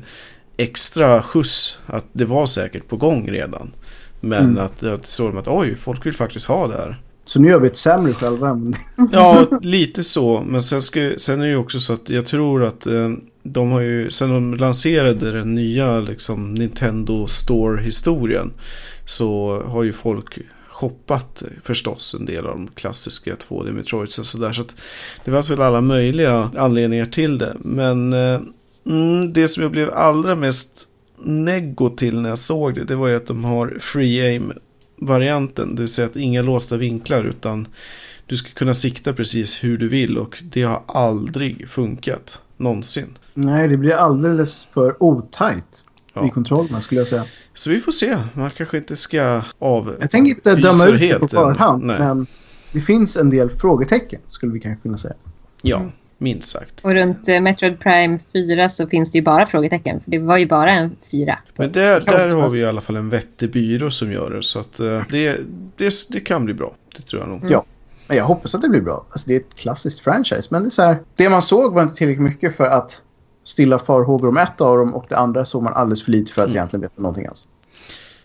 extra skjuts att det var säkert på gång redan. Men Mm. att det såg de att oj, folk vill faktiskt ha det här. Så nu gör vi ett sämre själva. Ja, lite så. Men sen, ska, sen är det ju också så att jag tror att eh, de har ju, sen de lanserade den nya liksom, Nintendo Store-historien så har ju folk shoppat eh, förstås en del av de klassiska 2D Metroids och sådär. Så att det fanns väl alla möjliga anledningar till det. Men eh, mm, det som jag blev allra mest neggo till när jag såg det, det var ju att de har free aim varianten. Det vill säga att inga låsta vinklar utan du ska kunna sikta precis hur du vill och det har aldrig funkat. Någonsin. Nej, det blir alldeles för otajt Ja. i kontrollerna skulle jag säga. Så vi får se. Man kanske inte ska av... Jag tänker inte döma ut det på förhand, men det finns en del frågetecken skulle vi kanske kunna säga. Ja, minst sagt. Och runt eh, Metroid Prime 4 så finns det ju bara frågetecken. För det var ju bara en 4. Men där, där har vara- vi i alla fall en vettig byrå som gör det. Så att eh, det, det, det kan bli bra. Det tror jag nog. Mm. Ja. Men jag hoppas att det blir bra. Alltså, det är ett klassiskt franchise. Men det, är så här, det man såg var inte tillräckligt mycket för att stilla farhågor om ett av dem och det andra såg man alldeles för lite för att Mm. egentligen veta någonting alls.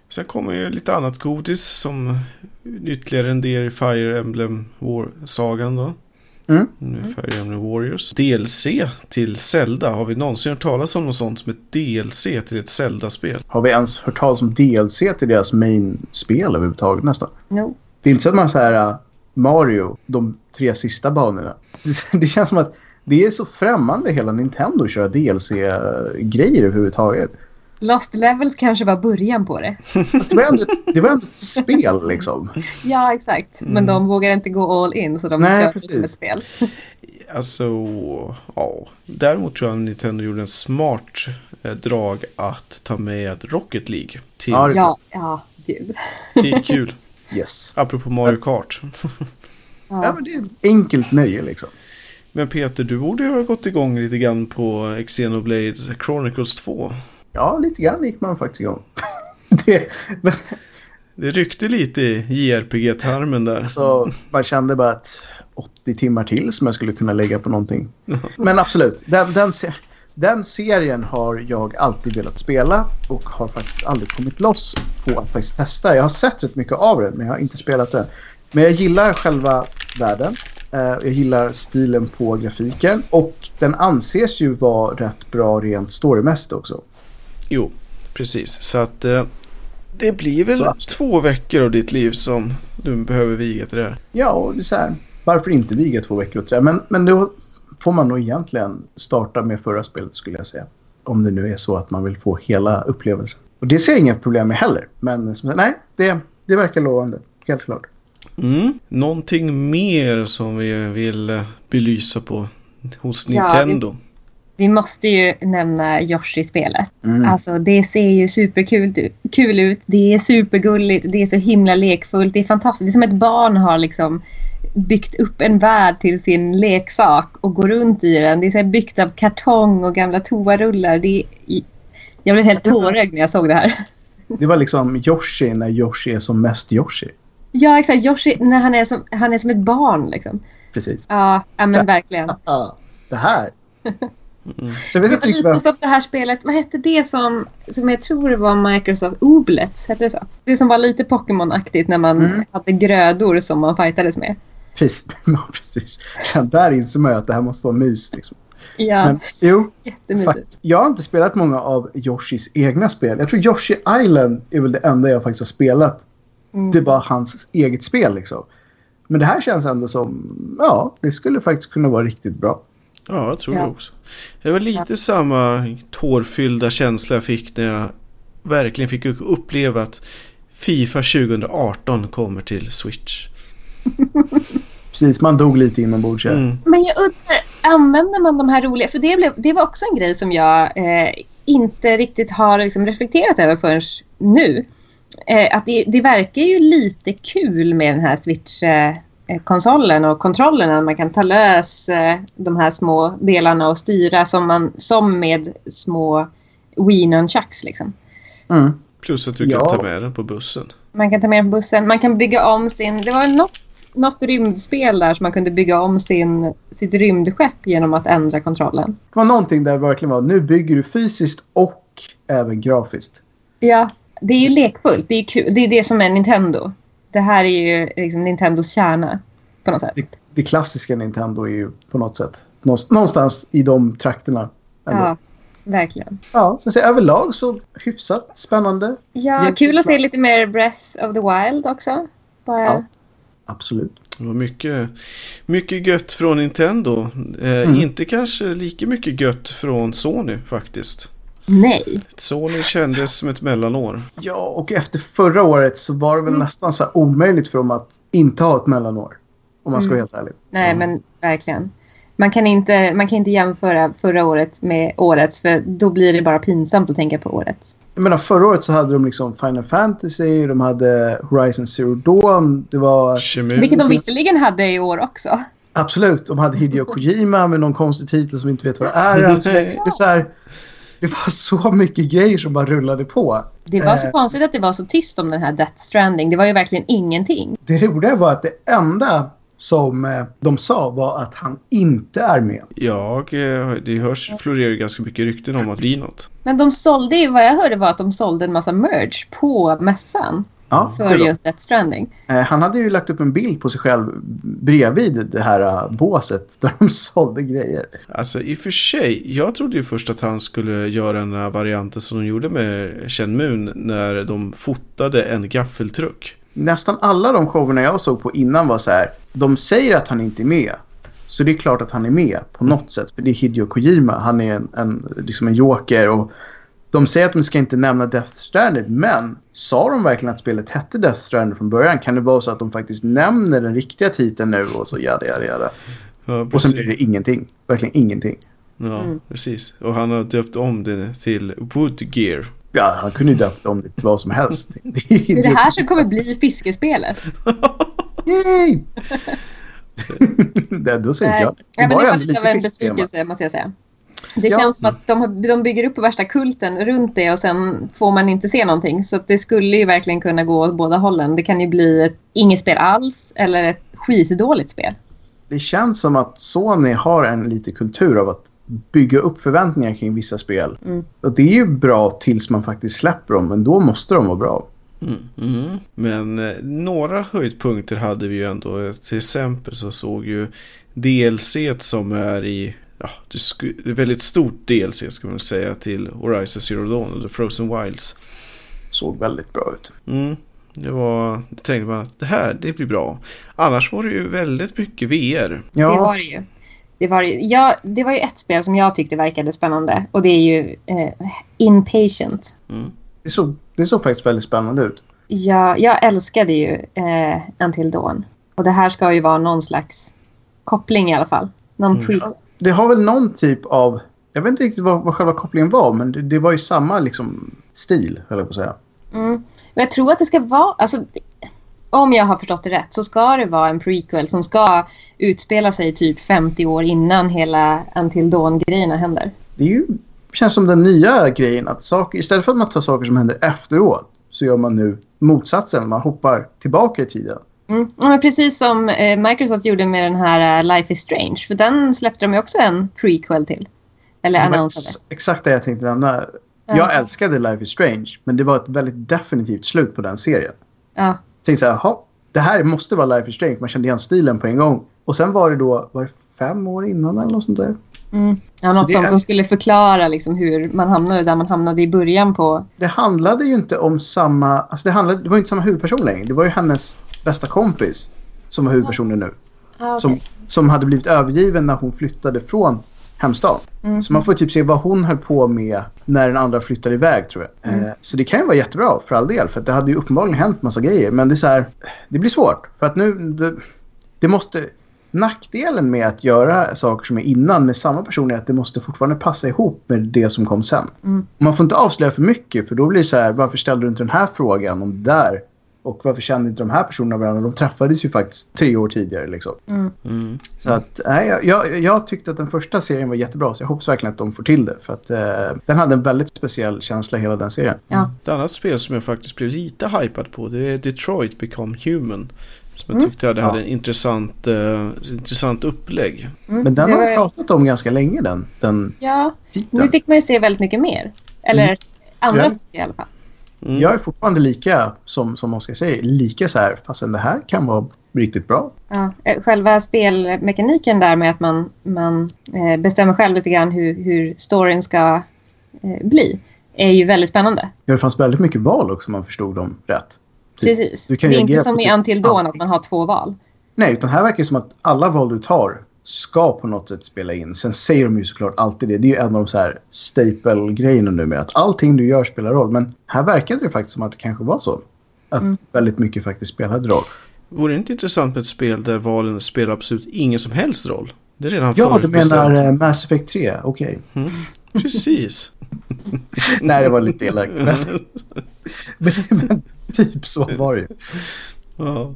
Sen kommer ju lite annat godis som ytterligare en del i Fire Emblem War-sagan då. Mm. Nu Fire Emblem Warriors. DLC till Zelda. Har vi någonsin hört talas om något sånt som ett DLC till ett Zelda-spel? Har vi ens hört talas om DLC till deras main-spel överhuvudtaget nästan? No. Det är inte så att man säger uh, Mario, de tre sista banorna. Det, det känns som att det är så främmande hela Nintendo att köra DLC-grejer överhuvudtaget. Lost Levels kanske var början på det. Fast det var ändå, det var ändå ett spel liksom. Ja, exakt. Men de vågar inte gå all in så de Nej, kör precis. ett spel. Alltså, ja. Däremot tror jag att Nintendo gjorde en smart eh, drag att ta med Rocket League till. Ja, Ja, ja, gud. Det är kul. Yes. Apropå Mario Kart. Ja, Ja. men det är ett enkelt nöje liksom. Men Peter, du borde ju ha gått igång lite grann på Xenoblade Chronicles 2. Ja, lite grann gick man faktiskt igång. det, men, Det ryckte lite i JRPG-tarmen där. alltså, man kände bara att 80 timmar till som jag skulle kunna lägga på någonting. Men absolut, den, den, den serien har jag alltid velat spela och har faktiskt aldrig kommit loss på att faktiskt testa. Jag har sett rätt mycket av den men jag har inte spelat den. Men jag gillar själva världen. Eh, Jag gillar stilen på grafiken och den anses ju vara rätt bra rent storymässigt också. Jo, precis. Så att eh, det blir väl Så två veckor av ditt liv som du behöver viga till det här. Ja, och det är så här, varför inte viga två veckor åt det? Men, men då får man nog egentligen starta med förra spelet skulle jag säga. Om det nu är så att man vill få hela upplevelsen. Och det ser jag inga problem med heller. Men som nej, det, det verkar lovande. Helt klart. Mm. Någonting mer som vi vill belysa på hos Ja, Nintendo? Vi måste ju nämna Yoshi-spelet. Mm. Alltså det ser ju superkul kul ut. Det är supergulligt. Det är så himla lekfullt. Det är fantastiskt. Det är som ett barn har liksom byggt upp en värld till sin leksak och går runt i den. Det är så byggt av kartong och gamla toarullar. Det är... Jag blev helt tårögd när jag såg det här. Det var liksom Yoshi när Yoshi är som mest Yoshi. Ja, exakt. Yoshi när han är som, han är som ett barn. Liksom. Precis. Ja, men verkligen. Det här. Mm. Så jag vet Det inte riktigt vad... det här spelet. Vad hette det som, som jag tror var Microsoft Oblets? Hette det så? Det som var lite Pokémon-aktigt när man Mm. hade grödor som man fightades med. Precis. Ja, precis. Där inser man ju att det här måste vara mys. Liksom. Ja, Men, jo, jättemysigt. Jag har inte spelat många av Yoshis egna spel. Jag tror Yoshi Island är väl det enda jag faktiskt har spelat. Mm. Det var hans eget spel liksom. Men det här känns ändå som, ja, det skulle faktiskt kunna vara riktigt bra. Ja, jag tror Ja. det också. Det var lite samma tårfyllda känsla jag fick när jag verkligen fick uppleva att Fifa 2018 kommer till Switch. Precis, man dog lite inombords. Mm. Men jag undrar, använder man de här roliga... För det, blev, det var också en grej som jag eh, inte riktigt har liksom reflekterat över förrän nu. Eh, att det, det verkar ju lite kul med den här Switch-konsolen och kontrollerna. Man kan ta lös eh, de här små delarna och styra som, man, som med små Wii Nunchucks. Liksom. Mm. Plus att du kan Ja. ta med den på bussen. Man kan ta med den på bussen. Man kan bygga om sin... Det var något, något rymdspel där som man kunde bygga om sin, sitt rymdskepp genom att ändra kontrollen. Det var någonting där verkligen var, nu bygger du fysiskt och även grafiskt. Ja, det är ju lekfullt. Det är, kul. det är det som är Nintendo. Det här är ju liksom Nintendos kärna på något sätt. Det, det klassiska Nintendo är ju på något sätt någonstans, i de trakterna. Ändå. Ja, verkligen. Ja, så att säga, överlag så hyfsat spännande. Ja, kul att se lite mer Breath of the Wild också. Bara, Ja. Absolut. Det var mycket, mycket gött från Nintendo. Eh, Mm. Inte kanske lika mycket gött från Sony faktiskt. Nej. Sony kändes som ett mellanår. Ja, och efter förra året så var det väl Mm. nästan så här omöjligt för dem att inte ha ett mellanår. Om man ska vara helt ärlig. Nej, Ja. men verkligen. Man kan, inte, man kan inte jämföra förra året med årets för då blir det bara pinsamt att tänka på årets. Jag menar, förra året så hade de liksom Final Fantasy, de hade Horizon Zero Dawn. Det var Kemi. Vilket de visserligen hade i år också. absolut, de hade Hideo Kojima med någon konstig titel som vi inte vet vad det är. Alltså, det, det, är så här, det var så mycket grejer som bara rullade på. Det var så Eh. konstigt att det var så tyst om den här Death Stranding. Det var ju verkligen ingenting. Det roliga var att det enda som eh, de sa var att han inte är med. Ja, eh, det hörs florerar ju ganska mycket rykten om att det blir något. Men de sålde ju, vad jag hörde var att de sålde en massa merch på mässan Ja, för just Death Stranding. Eh, Han hade ju lagt upp en bild på sig själv bredvid det här eh, båset där de sålde grejer. Alltså i och för sig, jag trodde ju först att han skulle göra den här varianten som de gjorde med Shenmue när de fotade en gaffeltruck. Nästan alla de showerna jag såg på innan var så här. De säger att han inte är med. Så det är klart att han är med på något sätt. För det är Hideo Kojima. Han är en, en, liksom en joker. Och de säger att de ska inte nämna Death Stranding. Men sa de verkligen att spelet hette Death Stranding från början? Kan det vara så att de faktiskt nämner den riktiga titeln nu och så jada jada jada. Ja, Och sen blir det ingenting. Verkligen ingenting. Ja, Mm. precis. Och han har döpt om det till Wood Gear. Ja, han kunde ju döpt om det till vad som helst. Det är, Det är det här som kommer bli fiskespelet. Yay! det, då säger inte jag. ja, men det var lite av en besvikelse måste jag säga. Det Ja. känns som att de, de bygger upp värsta kulten runt det och sen får man inte se någonting. Så att det skulle ju verkligen kunna gå åt båda hållen. Det kan ju bli ett inget spel alls eller ett skitdåligt spel. Det känns som att Sony har en lite kultur av att bygga upp förväntningar kring vissa spel. Mm. Och det är ju bra tills man faktiskt släpper dem, men då måste de vara bra. Mm, mm. Men eh, några höjdpunkter hade vi ju ändå. Till exempel så såg ju DLC som är i Ja, det är väldigt stort DLC ska man säga till Horizon Zero Dawn och The Frozen Wilds. Såg väldigt bra ut. Mm, det var, det tänkte man att det här, det blir bra. Annars var det ju väldigt mycket VR. Ja, Det var det ju. Det var, ju- ja, det var ju ett spel som jag tyckte verkade spännande och det är ju eh, Inpatient. Mm. det, såg, det såg faktiskt väldigt spännande ut. Ja, jag älskade ju eh, Until Dawn. Och det här ska ju vara någon slags koppling i alla fall. Någon Mm. Det har väl någon typ av... Jag vet inte riktigt vad, vad själva kopplingen var, men det, det var ju samma liksom, stil, höll jag på att säga. Mm. Och jag tror att det ska vara... Alltså, om jag har förstått det rätt så ska det vara en prequel som ska utspela sig typ 50 år innan hela Until Dawn-grejerna händer. Det är ju, känns som den nya grejen att saker, istället för att man tar saker som händer efteråt så gör man nu motsatsen. Man hoppar tillbaka i tiden. Mm. Ja, precis som eh, Microsoft gjorde med den här eh, Life is Strange. För den släppte de ju också en prequel till. Eller var annonsade. ex- exakt det jag tänkte nämna. Ja. Jag älskade Life is Strange, men det var ett väldigt definitivt slut på den serien. Ja. Jag tänkte så här, "Jaha, det här måste vara Life is Strange. Man kände igen stilen på en gång. Och sen var det då, var det fem år innan eller något sånt där? Mm. Ja, något sånt är- som skulle förklara liksom, hur man hamnade där man hamnade i början på... Det handlade ju inte om samma, alltså det, handlade, det var ju inte samma huvudperson längre. Det var ju hennes bästa kompis som var huvudpersonen nu. Ah, Som, som hade blivit övergiven när hon flyttade från hemstaden. Mm. Så man får typ se vad hon höll på med när den andra flyttade iväg tror jag. Mm. Eh, så det kan ju vara jättebra för all del. För det hade ju uppenbarligen hänt massa grejer. Men det är så här, det blir svårt. För att nu, det, det måste... Nackdelen med att göra saker som är innan med samma person är att det måste fortfarande passa ihop med det som kom sen. Mm. Man får inte avslöja för mycket för då blir det så här, varför ställde du inte den här frågan om det där? Och varför kände inte de här personerna varandra? De träffades ju faktiskt tre år tidigare liksom. Mm. Mm. Så att, nej, jag, jag, tyckte att den första serien var jättebra så jag hoppas verkligen att de får till det. För att eh, den hade en väldigt speciell känsla hela den serien. Ja. Ett annat spel som jag faktiskt blev lite hypad på det är Detroit Become Human. Som jag Mm. tyckte hade, Ja. hade en intressant, eh, intressant upplägg. Mm. Men den har vi var- pratat om ganska länge den, den Ja, titeln. nu fick man ju se väldigt mycket mer. Eller Mm. andra Ja. saker i alla fall. Mm. Jag är fortfarande lika, som, som Oskar säger, lika så här, fastän det här kan vara riktigt bra. Ja, eh, själva spelmekaniken där med att man, man eh, bestämmer själv lite grann hur, hur storyn ska eh, bli är ju väldigt spännande. Ja, det fanns väldigt mycket val också om man förstod dem rätt. Typ. Precis. Du Det är inte som i typ Until Dawn att man har två val. Nej, utan här verkar det som att alla val du tar ska på något sätt spela in. Sen säger de ju såklart alltid det. Det är ju en av de så här staple-grejerna nu med att allting du gör spelar roll. Men här verkade det faktiskt som att det kanske var så. Att Mm. väldigt mycket faktiskt spelade roll. Vore det inte intressant med ett spel där valen spelar absolut ingen som helst roll? Det är redan Ja, du menar eh, Mass Effect 3? Okej. Precis. Nej, det var lite elakt. Men, men, men typ så var det ju. Ja.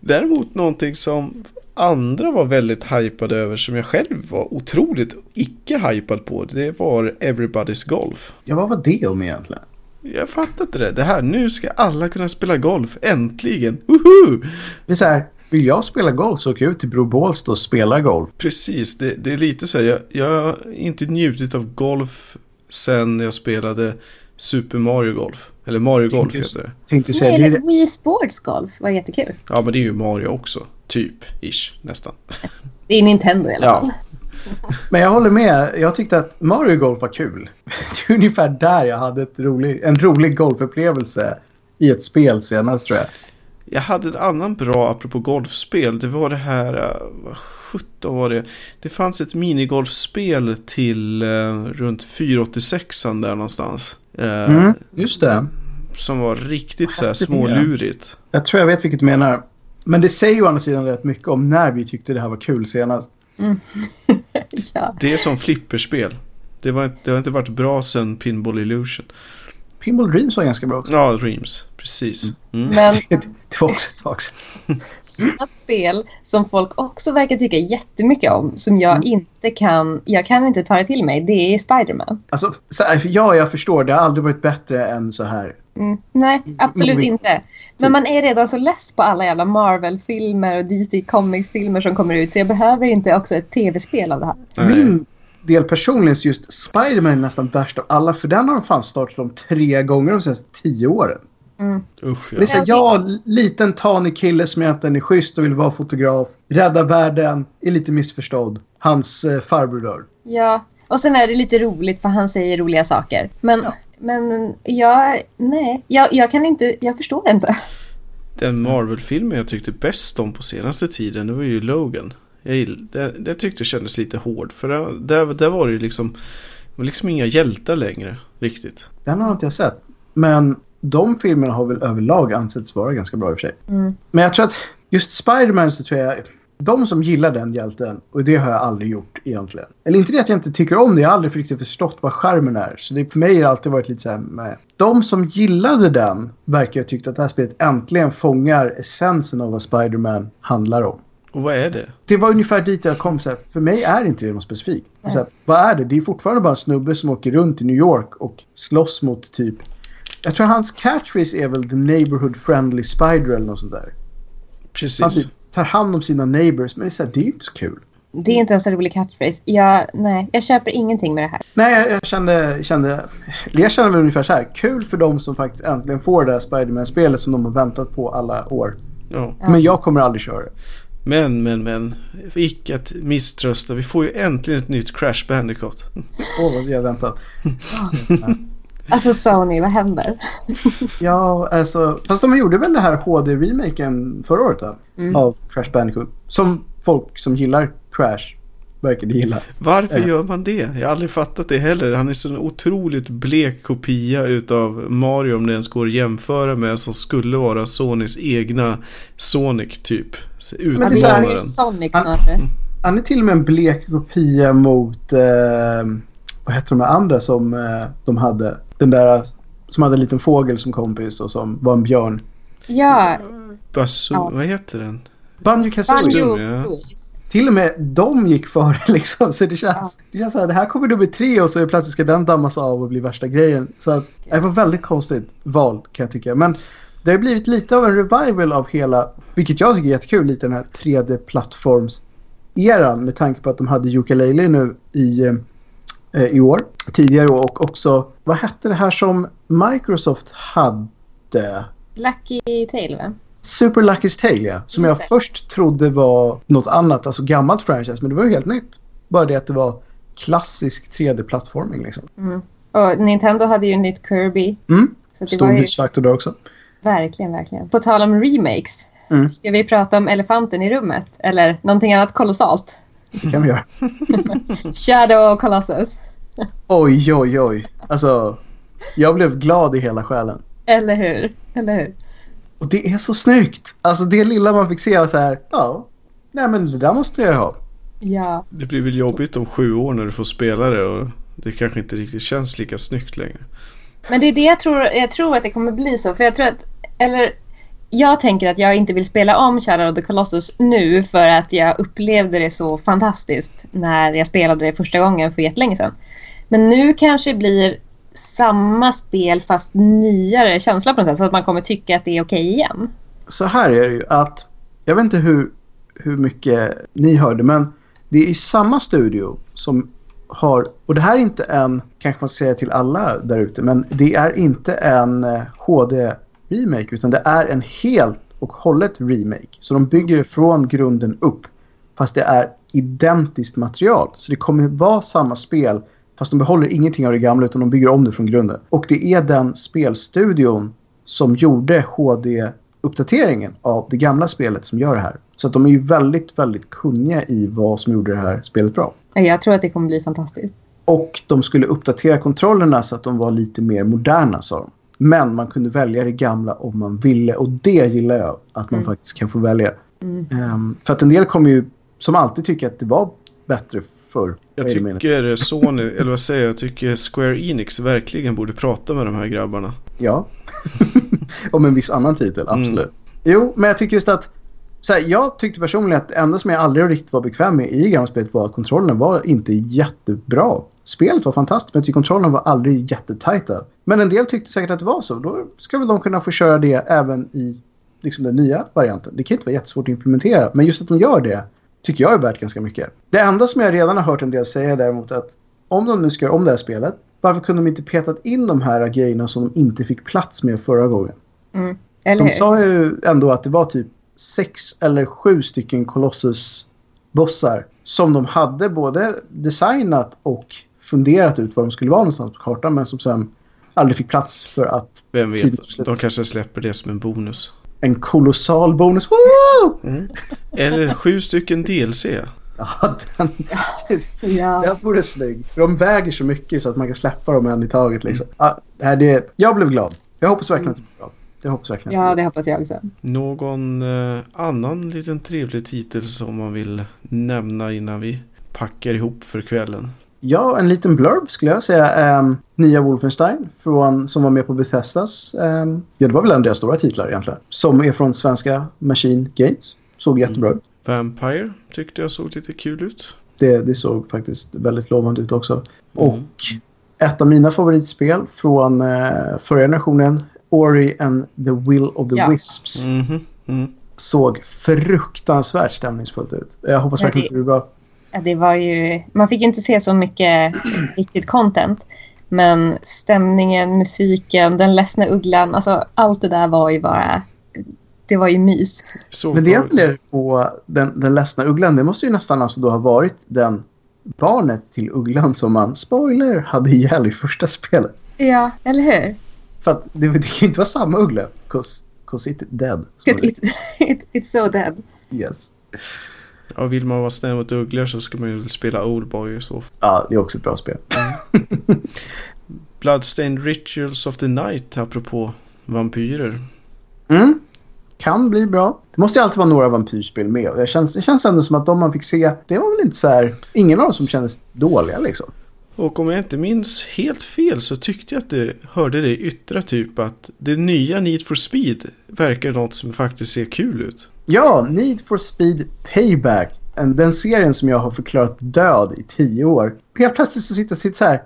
Däremot någonting som andra var väldigt hypade över som jag själv var otroligt icke hypad på. Det var Everybody's Golf. Ja, vad var det om egentligen? Jag fattar inte det. Det här, nu ska alla kunna spela golf. Äntligen! Woho! Det är så här, vill jag spela golf så åker jag ut till Bro Bålsta och spelar golf. Precis, det, det är lite så här. Jag, jag har inte njutit av golf sen jag spelade Super Mario Golf. Eller Mario Golf Just. heter det. Tänkte Nej, säga, det är eller det. Wii Sports Golf var jättekul. Ja, men det är ju Mario också. Typ, ish, nästan. Det är Nintendo i alla Ja. fall. Men jag håller med. Jag tyckte att Mario Golf var kul. Det är ungefär där jag hade ett rolig, en rolig golfupplevelse i ett spel senast tror jag. Jag hade en annan bra, apropå golfspel. Det var det här, eh, vad sjutton var det? Det fanns ett minigolfspel till eh, runt 486 där någonstans. Eh, Mm, just det. Som var riktigt så här smålurigt. Jag tror jag vet vilket du menar. Men det säger ju å andra sidan rätt mycket om när vi tyckte det här var kul senast. ja. Det är som flipperspel. Det, var, det har inte varit bra sedan Pinball Illusion. Pinball Dreams var ganska bra också. Ja, Dreams. Precis. Mm. Men Det, det var också ett tag sedan. annat spel som folk också verkar tycka jättemycket om som jag Mm. inte kan, jag kan inte ta det till mig. Det är Spider-Man. Alltså, så här, ja, jag förstår. Det har aldrig varit bättre än så här. Mm. Nej, absolut Mm. inte. Men man är redan så less på alla jävla Marvel-filmer och DC Comics-filmer som kommer ut så jag behöver inte också ett tv-spel av det här. Min del personligen så just Spider-Man är nästan värst av alla. För den har de fan startat om tre gånger de senaste tio åren. Mm. Usch Det är ja. så här, ja, liten tanig kille som egentligen är schysst och vill vara fotograf. Rädda världen, är lite missförstådd. Hans eh, farbror dör. Ja, och sen är det lite roligt för han säger roliga saker. Men, Ja. men jag, nej, jag, jag kan inte, jag förstår inte. Den Marvel-filmen jag tyckte bäst om på senaste tiden det var ju Logan. Jag gill, det, det tyckte jag kändes lite hård för där, där, där var det ju liksom, det var liksom inga hjältar längre riktigt. Den har inte jag sett. Men de filmerna har väl överlag ansetts vara ganska bra i och för sig. Mm. Men jag tror att just Spider-Man så tror jag... De som gillar den hjälten, och det har jag aldrig gjort egentligen. Eller inte det att jag inte tycker om det, jag har aldrig riktigt förstått vad skärmen är. Så det, för mig har det alltid varit lite så här med. De som gillade den verkar ha tyckt att det här spelet äntligen fångar essensen av vad Spider-Man handlar om. Och vad är det? Det var ungefär dit jag kom. Så här, för mig är inte det något specifikt. Så här, vad är det? Det är fortfarande bara en snubbe som åker runt i New York och slåss mot typ... Jag tror hans catchphrase är väl the neighborhood friendly spider eller något sånt där. Precis. Han typ tar hand om sina neighbors. Men det är, så här, det är inte så kul. Det är inte en så rolig catchphrase. Jag, nej, jag köper ingenting med det här. Nej, jag, jag kände, kände... Jag kände väl ungefär så här. Kul för dem som faktiskt äntligen får det här Spiderman-spelet som de har väntat på alla år. Ja. Men jag kommer aldrig köra det. Men, men, men. Icke att misströsta. Vi får ju äntligen ett nytt Crash Bandicoot. Åh, vad vi har väntat. Alltså Sony, vad händer? Ja, alltså... Fast de gjorde väl det här HD-remaken förra året va? Mm. Av Crash Bandicoot. Som folk som gillar Crash verkade gilla. Varför Ja. gör man det? Jag har aldrig fattat det heller. Han är så en otroligt blek kopia utav Mario om det ens går att jämföra med som skulle vara Sonys egna Sonic typ. Så Men det är här- Utmanaren. Sonic Han- snarare. Han är till och med en blek kopia mot... Eh, vad heter de andra som eh, de hade? Den där som hade en liten fågel som kompis och som var en björn. Ja, Basu, Ja. vad heter den? Banjo Kazooie. Ja. Till och med de gick före liksom. Så det känns, det känns så här, det här kommer nummer tre och så är det plötsligt ska den dammas av och bli värsta grejen. Så att, det var väldigt konstigt val kan jag tycka. Men det har blivit lite av en revival av hela, vilket jag tycker är jättekul, lite den här 3D-plattforms-eran med tanke på att de hade Yooka-Laylee nu i, eh, i år. Tidigare år och också, vad hette det här som Microsoft hade? Lucky Tail va? Super Lucky's Tale ja. Som jag först trodde var något annat, alltså gammalt franchise. Men det var ju helt nytt. Bara det att det var klassisk 3D-plattforming liksom. Mm. Och Nintendo hade ju nytt Kirby. Mm. Så det Stor var ju där också. verkligen, verkligen. På tal om remakes. Mm. Ska vi prata om elefanten i rummet? Eller någonting annat kolossalt? Det kan vi göra. Shadow Colossus. Oj, oj, oj. Alltså, jag blev glad i hela själen. Eller hur? Eller hur? Och det är så snyggt. Alltså det lilla man fick se var så här, ja. Nej men det där måste jag ha. Ja. Det blir väl jobbigt om sju år när du får spela det och det kanske inte riktigt känns lika snyggt längre. Men det är det jag tror, jag tror att det kommer bli så. För jag tror att, eller jag tänker att jag inte vill spela om Shadow of the Colossus nu för att jag upplevde det så fantastiskt när jag spelade det första gången för jättelänge sedan. Men nu kanske det blir samma spel fast nyare känsla på något sätt så att man kommer tycka att det är okej igen. Så här är det ju att, jag vet inte hur, hur mycket ni hörde men det är samma studio som har, och det här är inte en, kanske man ska säga till alla där ute, men det är inte en eh, HD... HD-remake utan det är en helt och hållet remake. Så de bygger det från grunden upp. Fast det är identiskt material. Så det kommer vara samma spel fast de behåller ingenting av det gamla utan de bygger om det från grunden. Och det är den spelstudion som gjorde HD-uppdateringen av det gamla spelet som gör det här. Så att de är ju väldigt, väldigt kunniga i vad som gjorde det här spelet bra. Jag tror att det kommer bli fantastiskt. Och de skulle uppdatera kontrollerna så att de var lite mer moderna sa de. Men man kunde välja det gamla om man ville och det gillar jag att man Mm. faktiskt kan få välja. Mm. Ehm, för att en del kommer ju som alltid tycka att det var bättre förr. Jag tycker Sony, eller vad säger jag, tycker Square Enix verkligen borde prata med de här grabbarna. Ja. Om en viss annan titel, absolut. Jo, men jag tycker just att så här, jag tyckte personligen att det enda som jag aldrig riktigt var bekväm med i gamla spelet var att kontrollen var inte jättebra. Spelet var fantastiskt men kontrollen var aldrig jättetajta. Men en del tyckte säkert att det var så. Då ska väl de kunna få köra det även i liksom, den nya varianten. Det kan inte vara jättesvårt att implementera. Men just att de gör det tycker jag är värt ganska mycket. Det enda som jag redan har hört en del säga däremot att om de nu ska göra om det här spelet varför kunde de inte petat in de här grejerna som de inte fick plats med förra gången? Mm. De sa ju ändå att det var typ sex eller sju stycken Colossus-bossar som de hade både designat och funderat ut var de skulle vara någonstans på kartan men som sen aldrig fick plats för att Vem vet, de kanske släpper det som en bonus. en kolossal bonus. Mm. Eller sju stycken DLC. Ja, den, Ja. den vore snygg. De väger så mycket så att man kan släppa dem en i taget. Liksom. Ja, det det, jag blev glad. Jag hoppas verkligen att det blir bra. Jag hoppas verkligen ja, det det hoppas jag också. Någon eh, annan liten trevlig titel som man vill nämna innan vi packar ihop för kvällen. Ja, en liten blurb skulle jag säga. Ehm, nya Wolfenstein från, som var med på Bethesdas. ehm, ja, det var väl en av deras stora titlar egentligen. Som är från svenska Machine Games. Såg jättebra ut. Vampire tyckte jag såg lite kul ut. Det, det såg faktiskt väldigt lovande ut också. Mm. Och ett av mina favoritspel från eh, förra generationen, Ori and the Will of the Ja. Wisps, Mhm, mm. såg fruktansvärt stämningsfullt ut. Jag hoppas verkligen att det blir bra. Ja, det var ju, man fick inte se så mycket riktigt content. Men stämningen, musiken, den ledsna ugglan, alltså allt det där var ju bara... Det var ju mys. Såg Men det jag funderar på, den, den ledsna ugglan, det måste ju nästan alltså då ha varit den barnet till ugglan som man, spoiler, hade ihjäl i första spelet. Ja, eller hur? För att det, det kan ju inte vara samma uggla, cause, cause it dead. it, it, it's so dead. Yes. Ja, vill man vara snäll mot ugglor så ska man ju spela Oldboy i så fall. Ja, det är också ett bra spel. Bloodstained Rituals of the Night apropå vampyrer. Mm. Kan bli bra. Det måste ju alltid vara några vampyrspel med. Det känns, det känns ändå som att de man fick se, det var väl inte så här, ingen av dem som kändes dåliga liksom. Och om jag inte minns helt fel så tyckte jag att det hörde det yttra typ att det nya Need for Speed verkar något som faktiskt ser kul ut. Ja, Need for Speed Payback. En, den serien som jag har förklarat död i tio år. Helt plötsligt så sitter jag så här.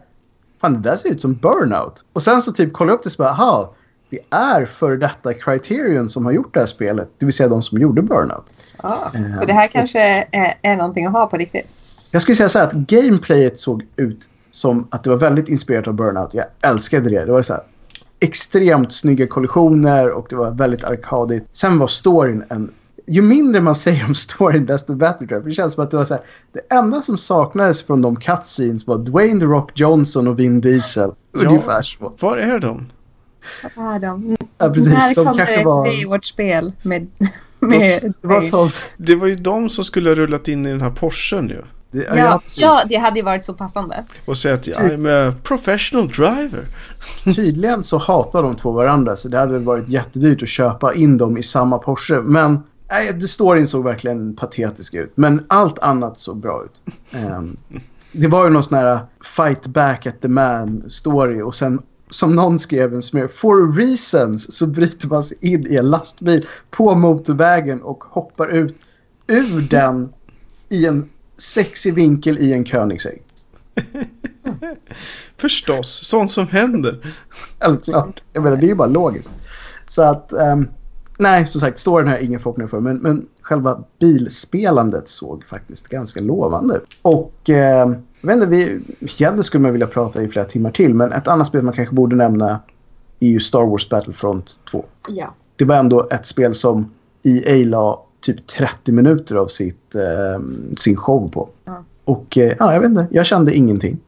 Fan, det där ser ut som Burnout. Och sen så typ kollar jag upp det och så bara, aha. Det är för detta Criterion som har gjort det här spelet. Det vill säga de som gjorde Burnout. Eh, Så det här kanske är, är någonting att ha på riktigt. Jag skulle säga så här att gameplayet såg ut som att det var väldigt inspirerat av Burnout. Jag älskade det. Det var så här extremt snygga kollisioner och det var väldigt arkadigt. Sen var storyn en... Ju mindre man säger om storyn desto bättre tror jag. För det känns som att det var så här, det enda som saknades från de cutscenes var Dwayne The Rock Johnson och Vin Diesel. Ja. Ungefär så. Var är de? Ah, de. Ja, precis. När De kommer kanske ett var... Baywatch-spel med... med Det var så... Det var ju de som skulle ha rullat in i den här Porschen ju. Det, Ja, precis. ja, det hade ju varit så passande. Och säga att I'm a professional driver. Tydligen så hatar de två varandra så det hade väl varit jättedyrt att köpa in dem i samma Porsche. Men nej, det storyn såg verkligen patetisk ut. Men allt annat såg bra ut. Ehm, det var ju någon sån här fight back at the man story och sen som någon skrev en smer, for reasons så bryter man sig in i en lastbil på motorvägen och hoppar ut ur den i en sexig vinkel i en Koenigsegg. Förstås, sånt som händer. Självklart. Jag menar, det är ju bara logiskt. Så att, ehm, nej, som sagt, storyn har jag ingen förhoppning för. Men, men själva bilspelandet såg faktiskt ganska lovande ut. Och ehm, jag vet inte, vi, egentligen skulle man vilja prata i flera timmar till. Men ett annat spel man kanske borde nämna är ju Star Wars Battlefront 2. Ja. Det var ändå ett spel som EA la typ 30 minuter av sitt, ehm, sin show på. Ja. Och eh, ja, jag vet inte, jag kände ingenting.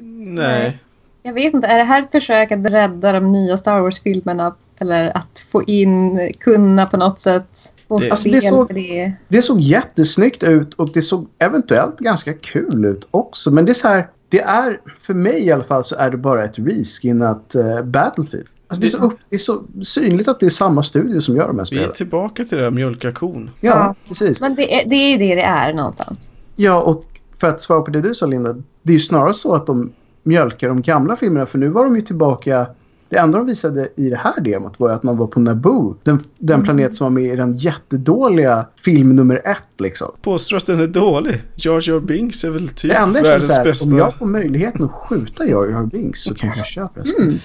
Nej. Jag vet inte, är det här ett försök att rädda de nya Star Wars-filmerna? Eller att få in, kunna på något sätt få Det- spel Alltså, det är så- för det? Det såg jättesnyggt ut och det såg eventuellt ganska kul ut också. Men det är så här, det är, för mig i alla fall så är det bara ett reskinnat uh, Battlefield. Alltså det, är så det är så synligt att det är samma studio som gör de här Vi är spelen. tillbaka till det där mjölka kon. Ja, Ja. precis. Men det är, det är det det är någonstans. Ja, och för att svara på det du sa Linda. Det är ju snarare så att de mjölkar de gamla filmerna. För nu var de ju tillbaka Det enda de visade i det här demot var att man var på Naboo. Den, den Mm. planet som var med i den jättedåliga film nummer ett liksom. Påstår att den är dålig. Jar Jar Binks är väl typ Det enda jag känner världens så här, bästa. om jag får möjligheten att skjuta Jar Jar Binks så kanske jag köper det. Mm.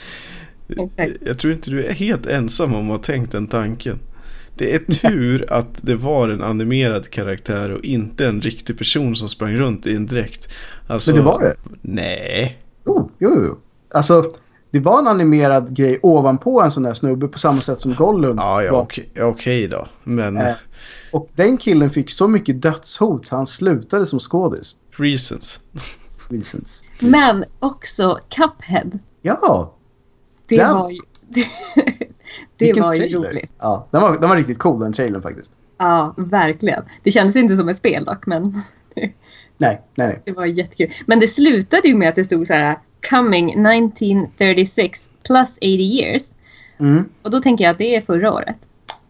Exakt. Jag tror inte du är helt ensam om att ha tänkt den tanken. Det är tur att det var en animerad karaktär och inte en riktig person som sprang runt i en dräkt. Alltså, Men det var det. Nej. Oh, jo, jo, jo. Alltså, det var en animerad grej ovanpå en sån där snubbe på samma sätt som Gollum. Ja, ja okej, okej då. Men Eh. Och den killen fick så mycket dödshot så han slutade som skådis. reasons. Reasons. Men också Cuphead. Ja, Det Den- var ju, det, det vilken var ju trailer. roligt. Ja, den var, den var riktigt cool den trailern faktiskt. Ja, verkligen. Det kändes inte som ett spel dock, men Nej, nej, nej. det var jättekul. Men det slutade ju med att det stod så här Coming 1936 plus 80 years. Mm. Och då tänker jag att det är förra året.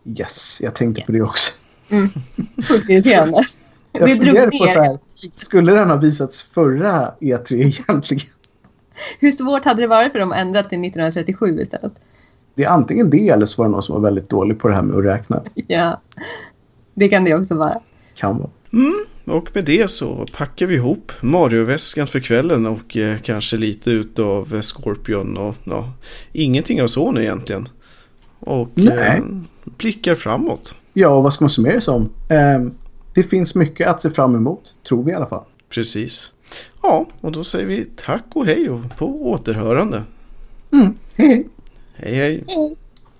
Yes, jag tänkte på det också. Sjukt irriterande. Jag det drog på så här, skulle den ha visats förra E3 egentligen? Hur svårt hade det varit för dem att ändra till 1937 istället? Det är antingen det eller så var det någon som var väldigt dålig på det här med att räkna. Ja, det kan det också vara. Kan vara. Och med det så packar vi ihop Mario-väskan för kvällen och eh, kanske lite utav eh, Scorpion och ja, ingenting av Sony egentligen. Och Nej. eh, blickar framåt. Ja, och vad ska man summera det som? Ehm, det finns mycket att se fram emot, tror vi i alla fall. Precis. Ja, och då säger vi tack och hej och på återhörande. Mm. Hej, hej. Hej hej. Hej.